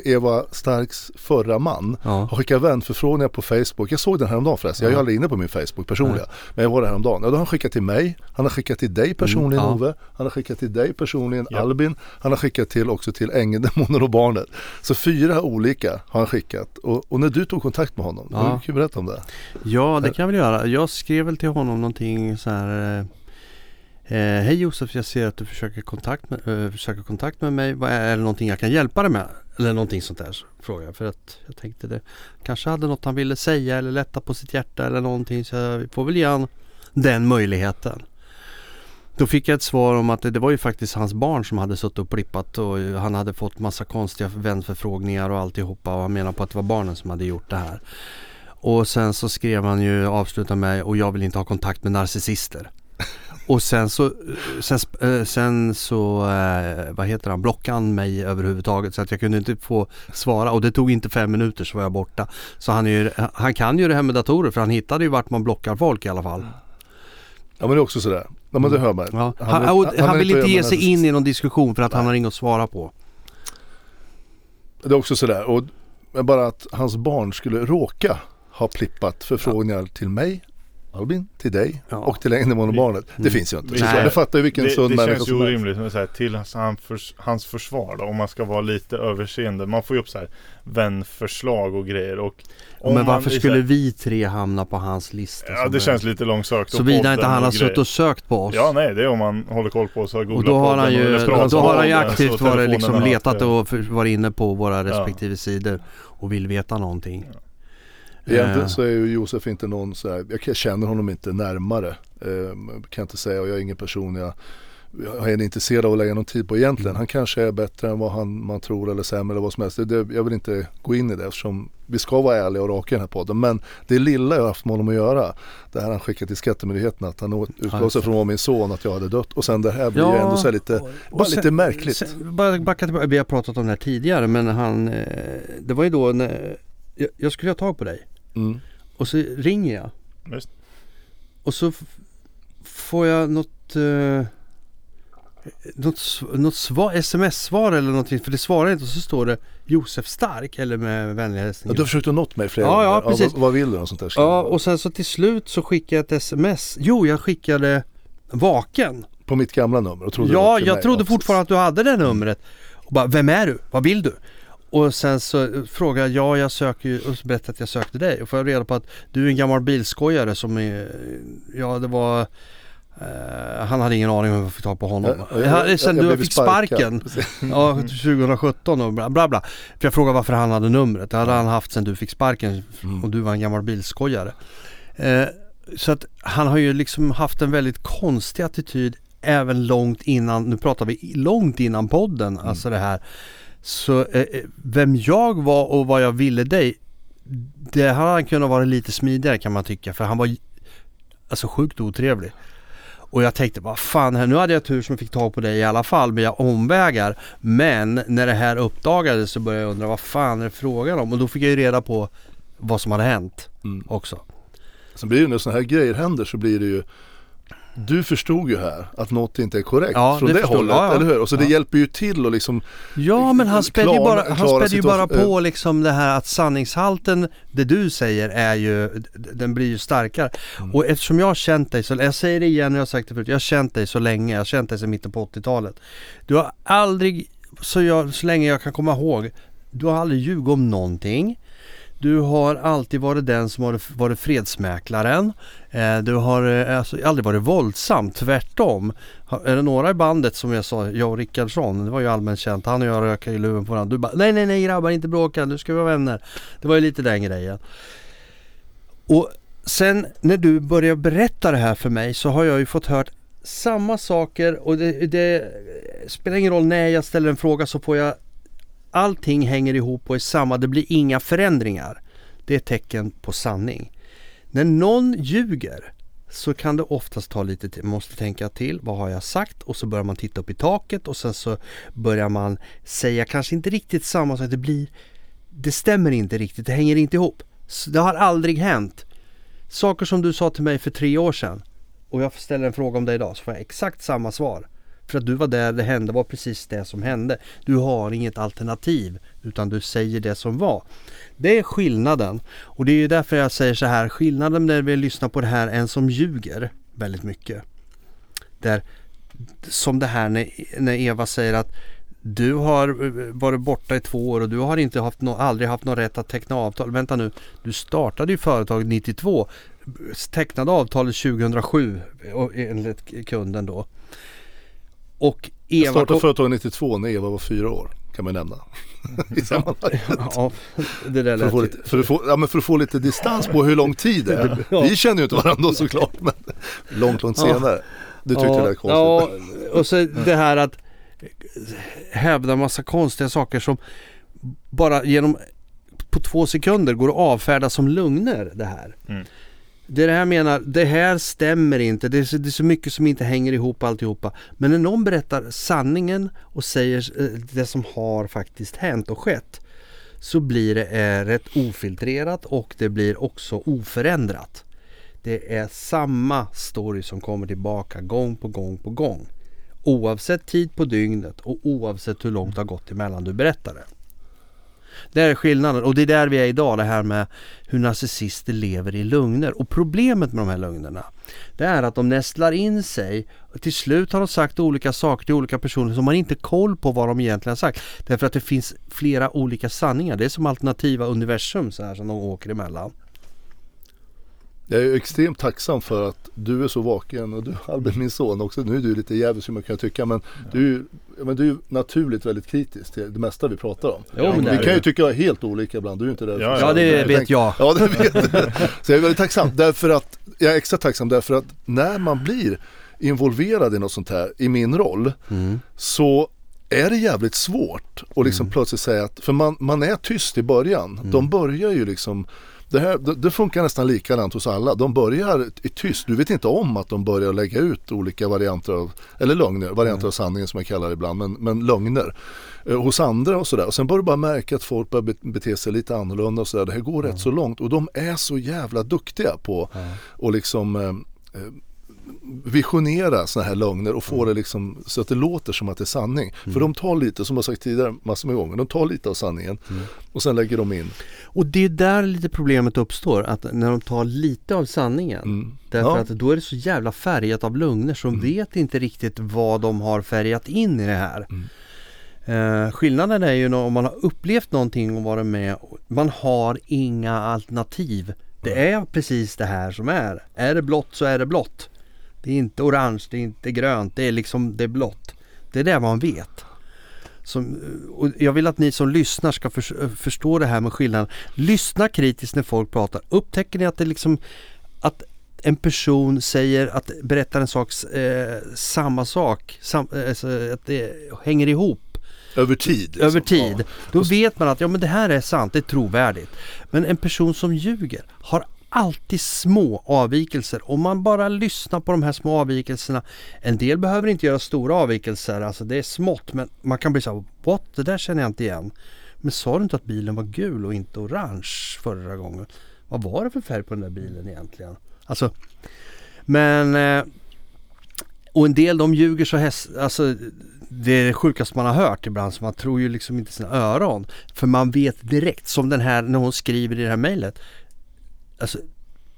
Speaker 1: Eva Starks förra man, ja. har skickat vänförfrågningar på Facebook. Jag såg den häromdagen förresten, jag är ju aldrig inne på min Facebook personliga. Ja. Men jag var där häromdagen. Ja, då har han skickat till mig, han har skickat till dig personligen mm, ja. Ove, han har skickat till dig personligen Albin, han har skickat till också till Ängeldemonen och barnet. Så fyra olika har han skickat. Och, och när du tog kontakt med honom, ja. kan du berätta om det?
Speaker 3: Ja det kan jag väl göra. Jag skrev väl till honom någonting så här eh, eh Hej Josef, jag ser att du försöker kontakt med, eh, försöker kontakt med mig. Är det någonting jag kan hjälpa dig med? Eller någonting sånt där fråga För att jag tänkte det kanske hade något han ville säga eller lätta på sitt hjärta eller någonting. Så jag får väl ge han den möjligheten. Då fick jag ett svar om att det var ju faktiskt hans barn som hade suttit och plippat och han hade fått massa konstiga vänförfrågningar och alltihopa och han menar på att det var barnen som hade gjort det här. Och sen så skrev han ju, avsluta med och jag vill inte ha kontakt med narcissister. (laughs) Och sen så, sen, eh, sen så, eh, vad heter han, blockade han mig överhuvudtaget så att jag kunde inte få svara och det tog inte fem minuter så var jag borta. Så han, är ju, han kan ju det här med datorer för han hittade ju vart man blockar folk i alla fall.
Speaker 1: Ja men det är också sådär, ja men det hör man.
Speaker 3: Ja. Han, han, han, han vill inte ge sig in i någon diskussion för att Nej. han har inget att svara på.
Speaker 1: Det är också sådär, och bara att hans barn skulle råka ha plippat förfrågningar ja. till mig Albin, till dig ja. och till och barnet. Det mm. finns ju inte. Nej. Jag fattar ju vilken det, sund
Speaker 2: människa som Det känns ju orimligt här, till hans, förs hans försvar då, om man ska vara lite överseende. Man får ju upp så här vänförslag och grejer och
Speaker 3: Men varför skulle här, vi tre hamna på hans lista?
Speaker 2: Ja det känns lite långsökt
Speaker 3: Såvida inte han har suttit och sökt på oss
Speaker 2: Ja nej det är om man håller koll på oss och
Speaker 3: Och då har han ju, då har han ju aktivt varit liksom letat och varit inne på våra respektive ja. sidor och vill veta någonting ja.
Speaker 1: Egentligen
Speaker 3: Eh.
Speaker 1: så är ju Josef inte någon så här, jag känner honom inte närmare. Eh, kan jag inte säga och jag är ingen person jag, jag är intresserad av att lägga någon tid på egentligen. Han kanske är bättre än vad han, man tror eller sämre eller vad som helst. Det, det, jag vill inte gå in i det eftersom vi ska vara ärliga och raka i den här podden. Men det lilla jag har haft med honom att göra, det här han skickade till Skattemyndigheten att han utgav sig från att vara min son att jag hade dött. Och sen det här blir ju ändå så lite, bara
Speaker 3: sen-
Speaker 1: lite märkligt.
Speaker 3: Sen, bara backa tillbaka, vi har pratat om det här tidigare men han, eh, det var ju då när jag, jag skulle ha tag på dig
Speaker 1: Mm.
Speaker 3: och så ringer jag
Speaker 2: Just.
Speaker 3: och så får jag något eh, något, något svar, sms-svar eller någonting för det svarar inte och så står det Josef Stark eller med vänliga
Speaker 1: Ja,
Speaker 3: hälsningar.
Speaker 1: du har försökt att nått mig flera
Speaker 3: Ja, ja,
Speaker 1: gånger.
Speaker 3: precis.
Speaker 1: vad, vad vill du och sånt där?
Speaker 3: Ja och sen så till slut så skickade jag ett sms. Jo jag skickade vaken.
Speaker 1: På mitt gamla nummer och trodde
Speaker 3: Ja, jag
Speaker 1: mig.
Speaker 3: trodde
Speaker 1: Ja,
Speaker 3: fortfarande att du hade det numret. Och bara, vem är du? Vad vill du? Och sen så eh, frågade jag, ja jag söker ju, och jag att jag sökte dig. Och får jag reda på att du är en gammal bilskojare som är, ja det var eh, han hade ingen aning om hur jag fick tag på honom.
Speaker 1: Ja,
Speaker 3: Ja,
Speaker 1: jag-
Speaker 3: sen
Speaker 1: jag
Speaker 3: du fick sparken.
Speaker 1: Precis.
Speaker 3: Ja, 2017 och bla bla bla. För jag frågade varför han hade numret. Det hade han haft sen du fick sparken
Speaker 1: Mm.
Speaker 3: och du var en gammal bilskojare. Eh, så att han har ju liksom haft en väldigt konstig attityd även långt innan, nu pratar vi långt innan podden,
Speaker 1: Mm.
Speaker 3: alltså det här. Så eh, eh, vem jag var och vad jag ville dig, det hade han kunnat vara lite smidigare kan man tycka för han var alltså sjukt otrevlig. Och jag tänkte, vad fan, här, nu hade jag tur som fick tag på dig i alla fall via omvägar. Men när det här uppdagades så började jag undra, vad fan är det frågan om? Och då fick jag ju reda på vad som hade hänt
Speaker 1: Mm.
Speaker 3: också.
Speaker 1: Sen blir det ju när sådana här grejer händer så blir det ju du förstod ju här att något inte är korrekt
Speaker 3: Ja,
Speaker 1: från
Speaker 3: det
Speaker 1: det, hållet,
Speaker 3: jag, ja.
Speaker 1: eller hur? Och så det hjälper ju till och liksom
Speaker 3: Ja men han spädde ju bara, han spädde ju bara på liksom det här att sanningshalten, det du säger är ju, den blir ju starkare.
Speaker 1: Mm.
Speaker 3: Och eftersom jag har känt dig så, jag säger det igen, jag har sagt det förut, jag har känt dig så länge, jag har känt dig sedan mitten på 80-talet. Du har aldrig, så, jag, så länge jag kan komma ihåg, du har aldrig ljugit om någonting. Du har alltid varit den som har varit fredsmäklaren. Eh, du har eh, alltså aldrig varit våldsam, tvärtom. Är det några i bandet som jag sa, jag och Rickardsson, det var ju allmänt känt, han och jag rökade i luven på varandra. Du bara, nej nej nej grabbar inte bråka, nu ska vi vara vänner. Det var ju lite den grejen. Och sen när du började berätta det här för mig så har jag ju fått hört samma saker och det, det spelar ingen roll när jag ställer en fråga så får jag Allting hänger ihop och är samma, det blir inga förändringar. Det är ett tecken på sanning. När någon ljuger så kan det oftast ta lite tid. Man måste tänka till. Vad har jag sagt? Och så börjar man titta upp i taket och sen så börjar man säga kanske inte riktigt samma sak. Det blir Det stämmer inte riktigt. Det hänger inte ihop. Så det har aldrig hänt. Saker som du sa till mig för tre år sedan och jag ställer en fråga om det idag så får jag exakt samma svar. För att du var där det hände var precis det som hände. Du har inget alternativ utan du säger det som var. Det är skillnaden. Och det är ju därför jag säger så här. Skillnaden när vi lyssnar på det här en som ljuger väldigt mycket. Där, som det här när, när Eva säger att du har eh, varit borta i två år och du har inte haft no, aldrig haft någon rätt att teckna avtal. Vänta nu, du startade ju företaget 92, tecknade avtalet 2007 enligt kunden då. Och
Speaker 1: Jag
Speaker 3: Eva...
Speaker 1: startade
Speaker 3: kom-
Speaker 1: företaget 92 när Eva var fyra år kan man nämna. (laughs) I sammanhanget.
Speaker 3: ja, det där
Speaker 1: För att, få lite, för, att få, ja, men för att få lite distans på hur lång tid det är. (laughs)
Speaker 3: Ja.
Speaker 1: Vi känner ju inte varandra såklart men långt, långt
Speaker 3: Ja.
Speaker 1: senare. Du tyckte det lät
Speaker 3: Ja,
Speaker 1: konstigt.
Speaker 3: och så det här att hävda massa konstiga saker som bara genom på två sekunder går att avfärda som lögner det här.
Speaker 2: Mm.
Speaker 3: Det är det här jag menar, det här stämmer inte. Det är, så, det är så mycket som inte hänger ihop alltihopa. Men när någon berättar sanningen och säger eh, det som har faktiskt hänt och skett så blir det eh, rätt ofiltrerat och det blir också oförändrat. Det är samma story som kommer tillbaka gång på gång på gång. Oavsett tid på dygnet och oavsett hur långt det har gått emellan du berättar det. Det är skillnaden och det är där vi är idag det här med hur narcissister lever i lögner. Och problemet med de här lögnerna det är att de nästlar in sig och till slut har de sagt olika saker till olika personer som man inte koll på vad de egentligen har sagt. Därför att det finns flera olika sanningar. Det är som alternativa universum så här som de åker emellan.
Speaker 1: Jag är extremt tacksam för att du är så vaken och du Albin min son också. Nu är du lite jävig som man kan tycka men du, är ju- men du är naturligt väldigt kritisk till det mesta vi pratar om.
Speaker 3: Jo,
Speaker 1: vi kan ju
Speaker 3: du.
Speaker 1: tycka helt olika ibland. Du är inte det.
Speaker 2: Ja,
Speaker 3: Ja, det
Speaker 1: Jag
Speaker 3: vet
Speaker 1: tänker-
Speaker 3: jag.
Speaker 1: Ja det vet du. Så jag är väldigt tacksam därför att jag är extra tacksam därför att när man blir involverad i något sånt här i min roll
Speaker 3: Mm.
Speaker 1: så är det jävligt svårt att liksom
Speaker 3: Mm.
Speaker 1: plötsligt säga att, för man, man är tyst i början. De börjar ju liksom det, här, det, det funkar nästan likadant hos alla. De börjar i tyst. Du vet inte om att de börjar lägga ut olika varianter av, eller lögner, varianter av sanningen som jag kallar det ibland, men, men lögner eh, hos andra och sådär. Och sen börjar du bara märka att folk börjar be- bete sig lite annorlunda och sådär. Det här går rätt så långt och de är så jävla duktiga på att liksom eh, eh, visionera sådana här lögner och få det liksom så att det låter som att det är sanning. För de tar lite, som jag sagt tidigare massor med gånger, de tar lite av sanningen och sen lägger de in.
Speaker 3: Och det är där lite problemet uppstår, att när de tar lite av sanningen
Speaker 1: Mm.
Speaker 3: Därför
Speaker 1: Ja.
Speaker 3: att då är det så jävla färgat av lögner så de vet inte riktigt vad de har färgat in i det här. Eh, skillnaden är ju om man har upplevt någonting och varit med, man har inga alternativ. Det är precis det här som är. Är det blått så är det blått. Det är inte orange, det är inte grönt, det är liksom det är blått. Det är det man vet. Som, och jag vill att ni som lyssnar ska förs- förstå det här med skillnaden. Lyssna kritiskt när folk pratar. Upptäcker ni att det liksom att en person säger att berättar en sak, eh, samma sak, sam, eh, alltså, att det hänger ihop
Speaker 1: Över tid. liksom.
Speaker 3: över tid.
Speaker 1: Ja.
Speaker 3: Då vet man att ja men det här är sant, det är trovärdigt. Men en person som ljuger har alltid små avvikelser. Om man bara lyssnar på de här små avvikelserna. En del behöver inte göra stora avvikelser, alltså det är smått. Men man kan bli så här, what? Det där känner jag inte igen. Men sa du inte att bilen var gul och inte orange förra gången? Vad var det för färg på den där bilen egentligen? Alltså, men eh, och en del de ljuger så häst, alltså det är det sjukaste man har hört ibland så man tror ju liksom inte sina öron. För man vet direkt som den här när hon skriver i det här mejlet. Alltså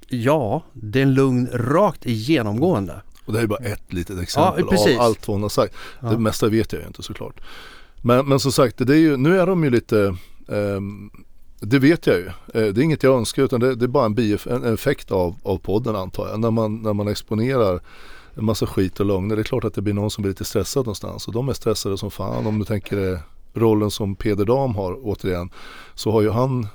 Speaker 3: ja, det är en lugn rakt genomgående.
Speaker 1: Och det här är bara ett litet exempel
Speaker 3: Ja,
Speaker 1: av allt hon har sagt.
Speaker 3: Ja.
Speaker 1: Det mesta vet jag ju inte såklart. Men, men som sagt, det är ju, nu är de ju lite ehm, det vet jag ju. Eh, Det är inget jag önskar utan det, det är bara en, bief, en en effekt av, av podden antar jag. När man, när man exponerar en massa skit och lögner. Det är klart att det blir någon som blir lite stressad någonstans. Och de är stressade som fan. Om du tänker dig rollen som Peder Dam har återigen. Så har ju han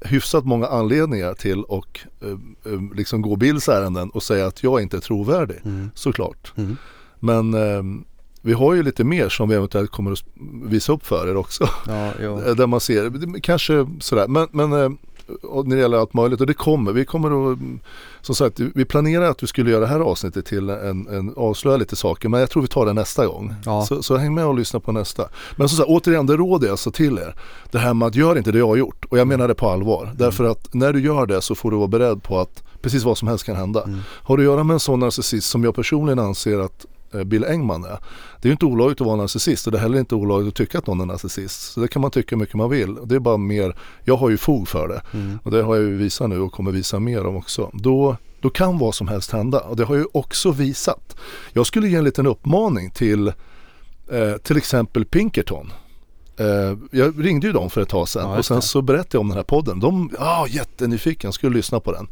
Speaker 1: hyfsat många anledningar till och eh, eh, liksom gå Bills ärenden och säga att jag inte är trovärdig.
Speaker 3: Mm.
Speaker 1: Såklart.
Speaker 3: Mm.
Speaker 1: Men eh, vi har ju lite mer som vi eventuellt kommer att visa upp för er också.
Speaker 3: Ja. (laughs)
Speaker 1: Eh, Där man ser, kanske sådär, men, men eh, när det gäller allt möjligt och det kommer. Vi kommer att, som sagt, vi planerar att vi skulle göra det här avsnittet till en, en avslöja lite saker men jag tror vi tar det nästa gång.
Speaker 3: Ja.
Speaker 1: Så, så häng med och lyssna på nästa. Men som sagt, återigen det råder jag alltså till er. Det här med att gör inte det jag har gjort och jag menar det på allvar. Därför att när du gör det så får du vara beredd på att precis vad som helst kan hända. Har du att göra med en sån narcissist som jag personligen anser att Bill Engman är. Det är ju inte olagligt att vara narcissist och det är heller inte olagligt att tycka att någon är narcissist. Så det kan man tycka hur mycket man vill. Det är bara mer, jag har ju fog för det. Och det har jag ju visat nu och kommer visa mer om också. Då, då kan vad som helst hända och det har jag ju också visat. Jag skulle ge en liten uppmaning till eh, till exempel Pinkerton. Eh, jag ringde ju dem för ett tag sedan
Speaker 3: Ja,
Speaker 1: och sen så berättade jag om den här podden. De var ah, jättenyfikna, skulle lyssna på den.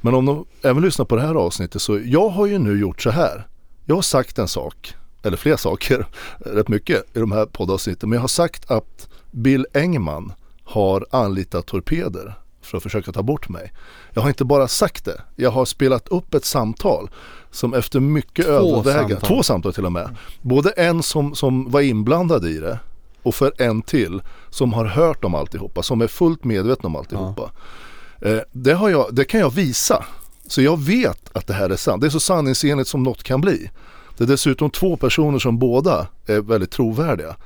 Speaker 1: Men om de även lyssnar på det här avsnittet så jag har ju nu gjort så här. Jag har sagt en sak, eller flera saker, (laughs) rätt mycket i de här poddavsnitten. Men jag har sagt att Bill Engman har anlitat torpeder för att försöka ta bort mig. Jag har inte bara sagt det, jag har spelat upp ett samtal som efter mycket övervägande, två samtal till och med. Både en som, som var inblandad i det och för en till som har hört om alltihopa, som är fullt medveten om alltihopa. Eh, det, har jag, det kan jag visa. Så jag vet att det här är sant. Det är så sanningsenligt som något kan bli. Det är dessutom två personer som båda är väldigt trovärdiga.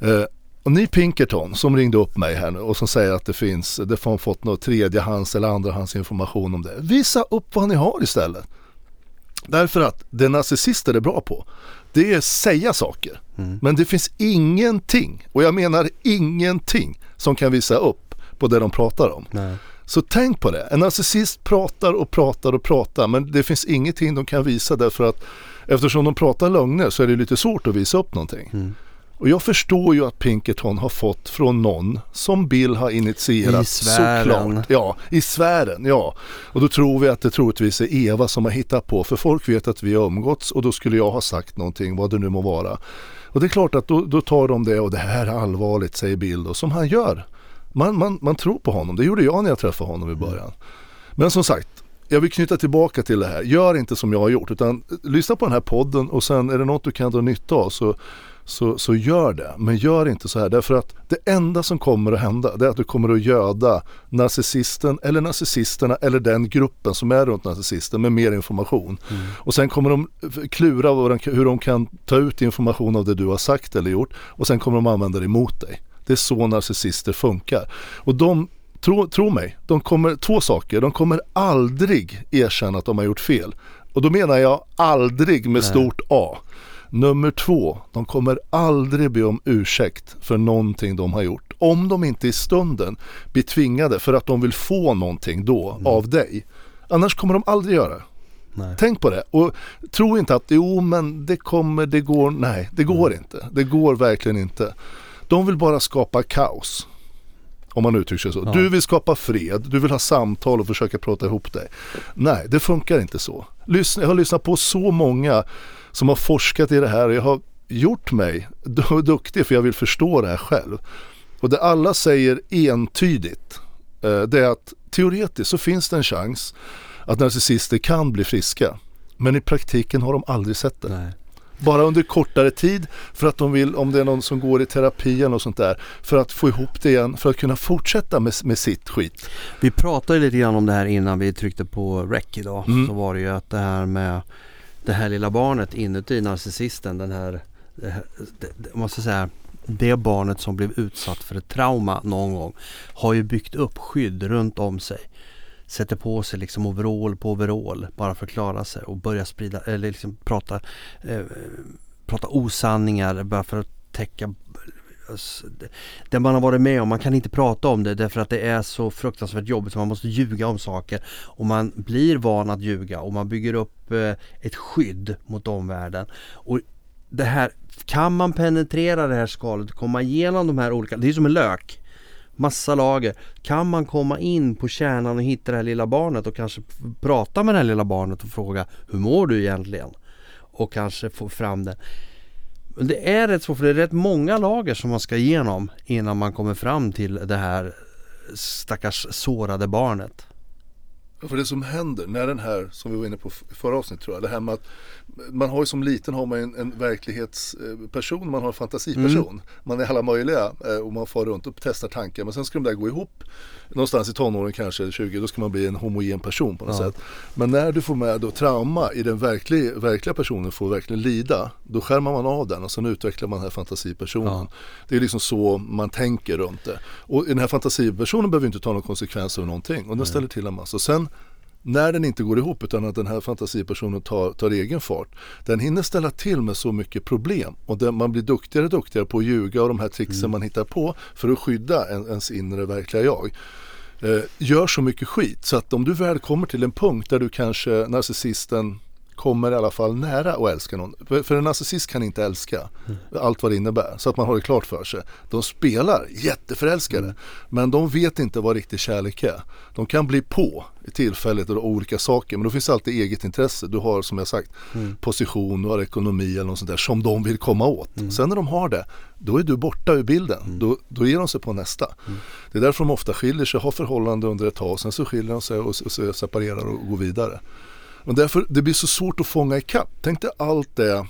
Speaker 1: Eh, och ni Pinkerton som ringde upp mig här nu och som säger att det finns, det har fått något tredjehands eller andrahands information om det. Visa upp vad ni har istället. Därför att det narcissister är bra på, det är säga saker. Men det finns ingenting, och jag menar ingenting, som kan visa upp på det de pratar om.
Speaker 3: Nej.
Speaker 1: Så tänk på det. En narcissist pratar och pratar och pratar men det finns ingenting de kan visa därför att eftersom de pratar lögner så är det lite svårt att visa upp någonting. Och jag förstår ju att Pinkerton har fått från någon som Bill har initierat.
Speaker 3: I sfären.
Speaker 1: Såklart. Ja, i sfären, ja. Och då tror vi att det troligtvis är Eva som har hittat på. För folk vet att vi har umgåtts och då skulle jag ha sagt någonting, vad det nu må vara. Och det är klart att då, då tar de det och det här är allvarligt, säger Bill då, som han gör. Man, man, man tror på honom, det gjorde jag när jag träffade honom i början. Men som sagt, jag vill knyta tillbaka till det här. Gör inte som jag har gjort utan lyssna på den här podden och sen är det något du kan dra nytta av så, så, så gör det. Men gör inte så här därför att det enda som kommer att hända det är att du kommer att göda narcissisten eller narcissisterna eller den gruppen som är runt narcissisten med mer information.
Speaker 3: Mm.
Speaker 1: Och sen kommer de klura hur de kan ta ut information av det du har sagt eller gjort och sen kommer de använda det emot dig. Det är så narcissister funkar. Och de tro, tro mig, de kommer, två saker, de kommer aldrig erkänna att de har gjort fel. Och då menar jag aldrig med stort A. Nummer två, de kommer aldrig be om ursäkt för någonting de har gjort. Om de inte i stunden blir tvingade för att de vill få någonting då av dig. Annars kommer de aldrig göra det.
Speaker 3: Nej.
Speaker 1: Tänk på det och tro inte att jo men det kommer, det går, nej det går inte. Det går verkligen inte. De vill bara skapa kaos. Om man uttrycker sig så.
Speaker 3: Ja.
Speaker 1: Du vill skapa fred, du vill ha samtal och försöka prata ihop dig. Nej, det funkar inte så. Lyssna, jag har lyssnat på så många som har forskat i det här och jag har gjort mig du- duktig för jag vill förstå det här själv. Och det alla säger entydigt eh, det är att teoretiskt så finns det en chans att narcissister kan bli friska. Men i praktiken har de aldrig sett det.
Speaker 3: Nej.
Speaker 1: Bara under kortare tid för att de vill, om det är någon som går i terapi eller sånt där, för att få ihop det igen, för att kunna fortsätta med, med sitt skit.
Speaker 3: Vi pratade lite grann om det här innan vi tryckte på rec idag.
Speaker 1: Mm.
Speaker 3: Så var det ju att det här med det här lilla barnet inuti narcissisten, den här, det, här- det, det, måste säga, det barnet som blev utsatt för ett trauma någon gång har ju byggt upp skydd runt om sig. Sätter på sig liksom overall på overall bara för att klara sig och börjar sprida eller liksom prata, eh, prata osanningar bara för att täcka alltså, det- man har varit med om. Man kan inte prata om det därför att det är så fruktansvärt jobbigt så man måste ljuga om saker. Och man blir van att ljuga och man bygger upp eh, ett skydd mot omvärlden. Och det här, kan man penetrera det här skalet, komma igenom de här olika, det är som en lök. Massa lager. Kan man komma in på kärnan och hitta det här lilla barnet och kanske prata med det här lilla barnet och fråga Hur mår du egentligen? Och kanske få fram det. Men det är rätt svårt för det är rätt många lager som man ska igenom innan man kommer fram till det här stackars sårade barnet.
Speaker 1: För det som händer när den här, som vi var inne på i förra avsnittet tror jag, det här med att man har ju som liten har man en, en verklighetsperson, man har en fantasiperson. Man är alla möjliga eh, och man far runt och testar tankar men sen ska de där gå ihop. Någonstans i tonåren kanske, eller 20, då ska man bli en homogen person på något
Speaker 3: Ja.
Speaker 1: sätt. Men när du får med då trauma i den verkliga, verkliga personen får verkligen lida, då skärmar man av den och sen utvecklar man den här fantasipersonen.
Speaker 3: Ja.
Speaker 1: Det är liksom så man tänker runt det. Och den här fantasipersonen behöver inte ta någon konsekvens av någonting och den ställer till en massa. Sen när den inte går ihop utan att den här fantasipersonen tar, tar egen fart. Den hinner ställa till med så mycket problem och den, man blir duktigare och duktigare på att ljuga och de här tricksen man hittar på för att skydda en, ens inre verkliga jag. Eh, gör så mycket skit så att om du väl kommer till en punkt där du kanske narcissisten kommer i alla fall nära att älska någon. För, för en narcissist kan inte älska allt vad det innebär. Så att man har det klart för sig. De spelar jätteförälskade men de vet inte vad riktig kärlek är. De kan bli på i tillfället och olika saker men då finns alltid eget intresse. Du har som jag sagt position, du har ekonomi eller något sånt där som de vill komma åt. Sen när de har det, då är du borta ur bilden. Då, då ger de sig på nästa. Det är därför de ofta skiljer sig, har förhållande under ett tag, sen så skiljer de sig och, och separerar och går vidare. Och därför det blir så svårt att fånga ikapp. Tänk dig allt det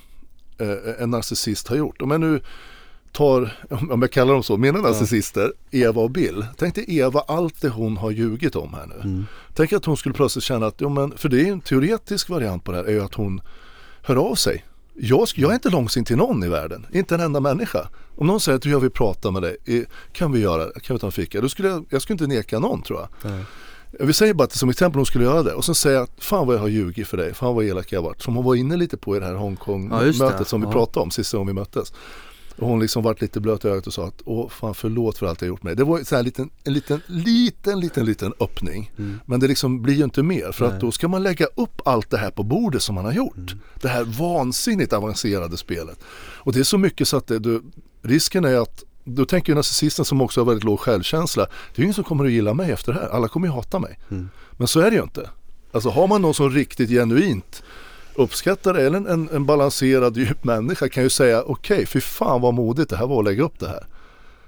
Speaker 1: eh, en narcissist har gjort. Om jag nu tar, om jag kallar dem så, mina narcissister, Eva och Bill. Tänk dig Eva, allt det hon har ljugit om här nu. Tänk att hon skulle plötsligt känna att, jo men, för det är ju en teoretisk variant på det här, är ju att hon hör av sig. Jag, jag är inte långsint till någon i världen, inte en enda människa. Om någon säger att jag vill prata med dig, kan vi göra det? Kan vi ta en fika? Då skulle jag, jag skulle inte neka någon tror jag. Vi säger bara att som exempel hon skulle göra det och sen säga att fan vad jag har ljugit för dig, fan vad elak jag har varit. Som hon var inne lite på i det här
Speaker 3: Ja,
Speaker 1: Hongkong-mötet
Speaker 3: det.
Speaker 1: som vi
Speaker 3: Ja.
Speaker 1: pratade om sista gången vi möttes. Och hon liksom vart lite blöt i ögat och sa att åh fan förlåt för allt jag gjort med dig. Det var så här en liten, en liten, liten, liten, liten öppning. Men det liksom blir ju inte mer för
Speaker 3: Nej.
Speaker 1: att då ska man lägga upp allt det här på bordet som man har gjort. Det här vansinnigt avancerade spelet. Och det är så mycket så att det, du, risken är att då tänker ju narcissisten som också har väldigt låg självkänsla. Det är ju ingen som kommer att gilla mig efter det här. Alla kommer ju hata mig.
Speaker 3: Mm.
Speaker 1: Men så är det ju inte. Alltså har man någon som riktigt genuint uppskattar det eller en, en, en balanserad djup människa kan ju säga okej, okay, fy fan vad modigt det här var att lägga upp det här.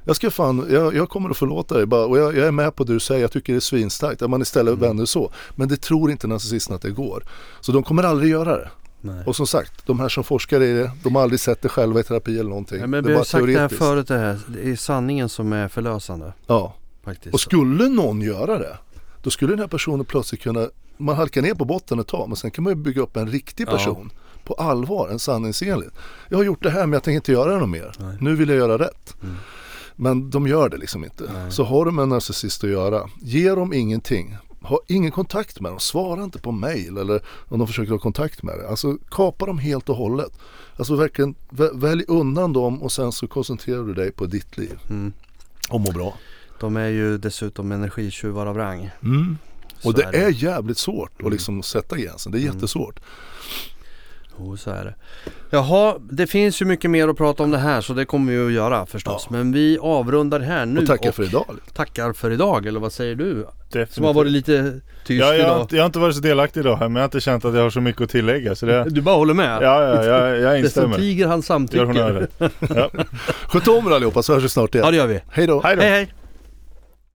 Speaker 1: Jag ska fan, jag, jag kommer att förlåta dig bara, och jag, jag, är med på det du säger, jag tycker det är svinstarkt att man istället mm. vänder så. Men det tror inte narcissisten att det går. Så de kommer aldrig göra det.
Speaker 3: Nej.
Speaker 1: Och som sagt, de här som forskar i det, de har aldrig sett det själva i terapi eller någonting.
Speaker 3: Ja, men
Speaker 1: det
Speaker 3: vi
Speaker 1: är
Speaker 3: har
Speaker 1: bara
Speaker 3: sagt det här förut det här. Det är sanningen som är förlösande.
Speaker 1: Ja,
Speaker 3: Faktiskt.
Speaker 1: och skulle någon göra det, då skulle den här personen plötsligt kunna, man halkar ner på botten ett tag, men sen kan man ju bygga upp en riktig
Speaker 3: Ja.
Speaker 1: person. På allvar, en sanningsenlig. Jag har gjort det här men jag tänker inte göra det något mer.
Speaker 3: Nej.
Speaker 1: Nu vill jag göra rätt.
Speaker 3: Mm.
Speaker 1: Men de gör det liksom inte.
Speaker 3: Nej.
Speaker 1: Så har du med en narcissist att göra, ge dem ingenting. Ha ingen kontakt med dem, svara inte på mail eller om de försöker ha kontakt med dig. Alltså kapa dem helt och hållet. Alltså verkligen vä- välj undan dem och sen så koncentrerar du dig på ditt liv
Speaker 3: Mm.
Speaker 1: och må bra.
Speaker 3: De är ju dessutom energitjuvar av rang.
Speaker 1: Mm. Och det
Speaker 3: är
Speaker 1: är,
Speaker 3: det.
Speaker 1: jävligt svårt
Speaker 3: Mm.
Speaker 1: att liksom sätta gränsen. Det är
Speaker 3: Mm. Jo, så är det. Jaha, det finns ju mycket mer att prata om det här så det kommer vi att göra förstås.
Speaker 1: Ja.
Speaker 3: Men vi avrundar här nu
Speaker 1: och tacka för idag.
Speaker 3: tackar för idag. Eller vad säger du?
Speaker 2: Definitivt.
Speaker 3: Som har varit lite tyst
Speaker 2: ja, jag,
Speaker 3: idag.
Speaker 2: jag har inte varit så delaktig idag här men jag har inte känt att jag har så mycket att tillägga så det,
Speaker 3: Du bara håller med?
Speaker 2: ja, ja, jag, jag instämmer.
Speaker 3: tiger han
Speaker 2: Gör
Speaker 3: samtycker.
Speaker 2: honnörer. Ja. (laughs)
Speaker 1: Sköt om er allihopa så hörs vi snart igen.
Speaker 3: Ja det gör vi.
Speaker 1: Hej då.
Speaker 2: Hej då.
Speaker 3: Hej hej!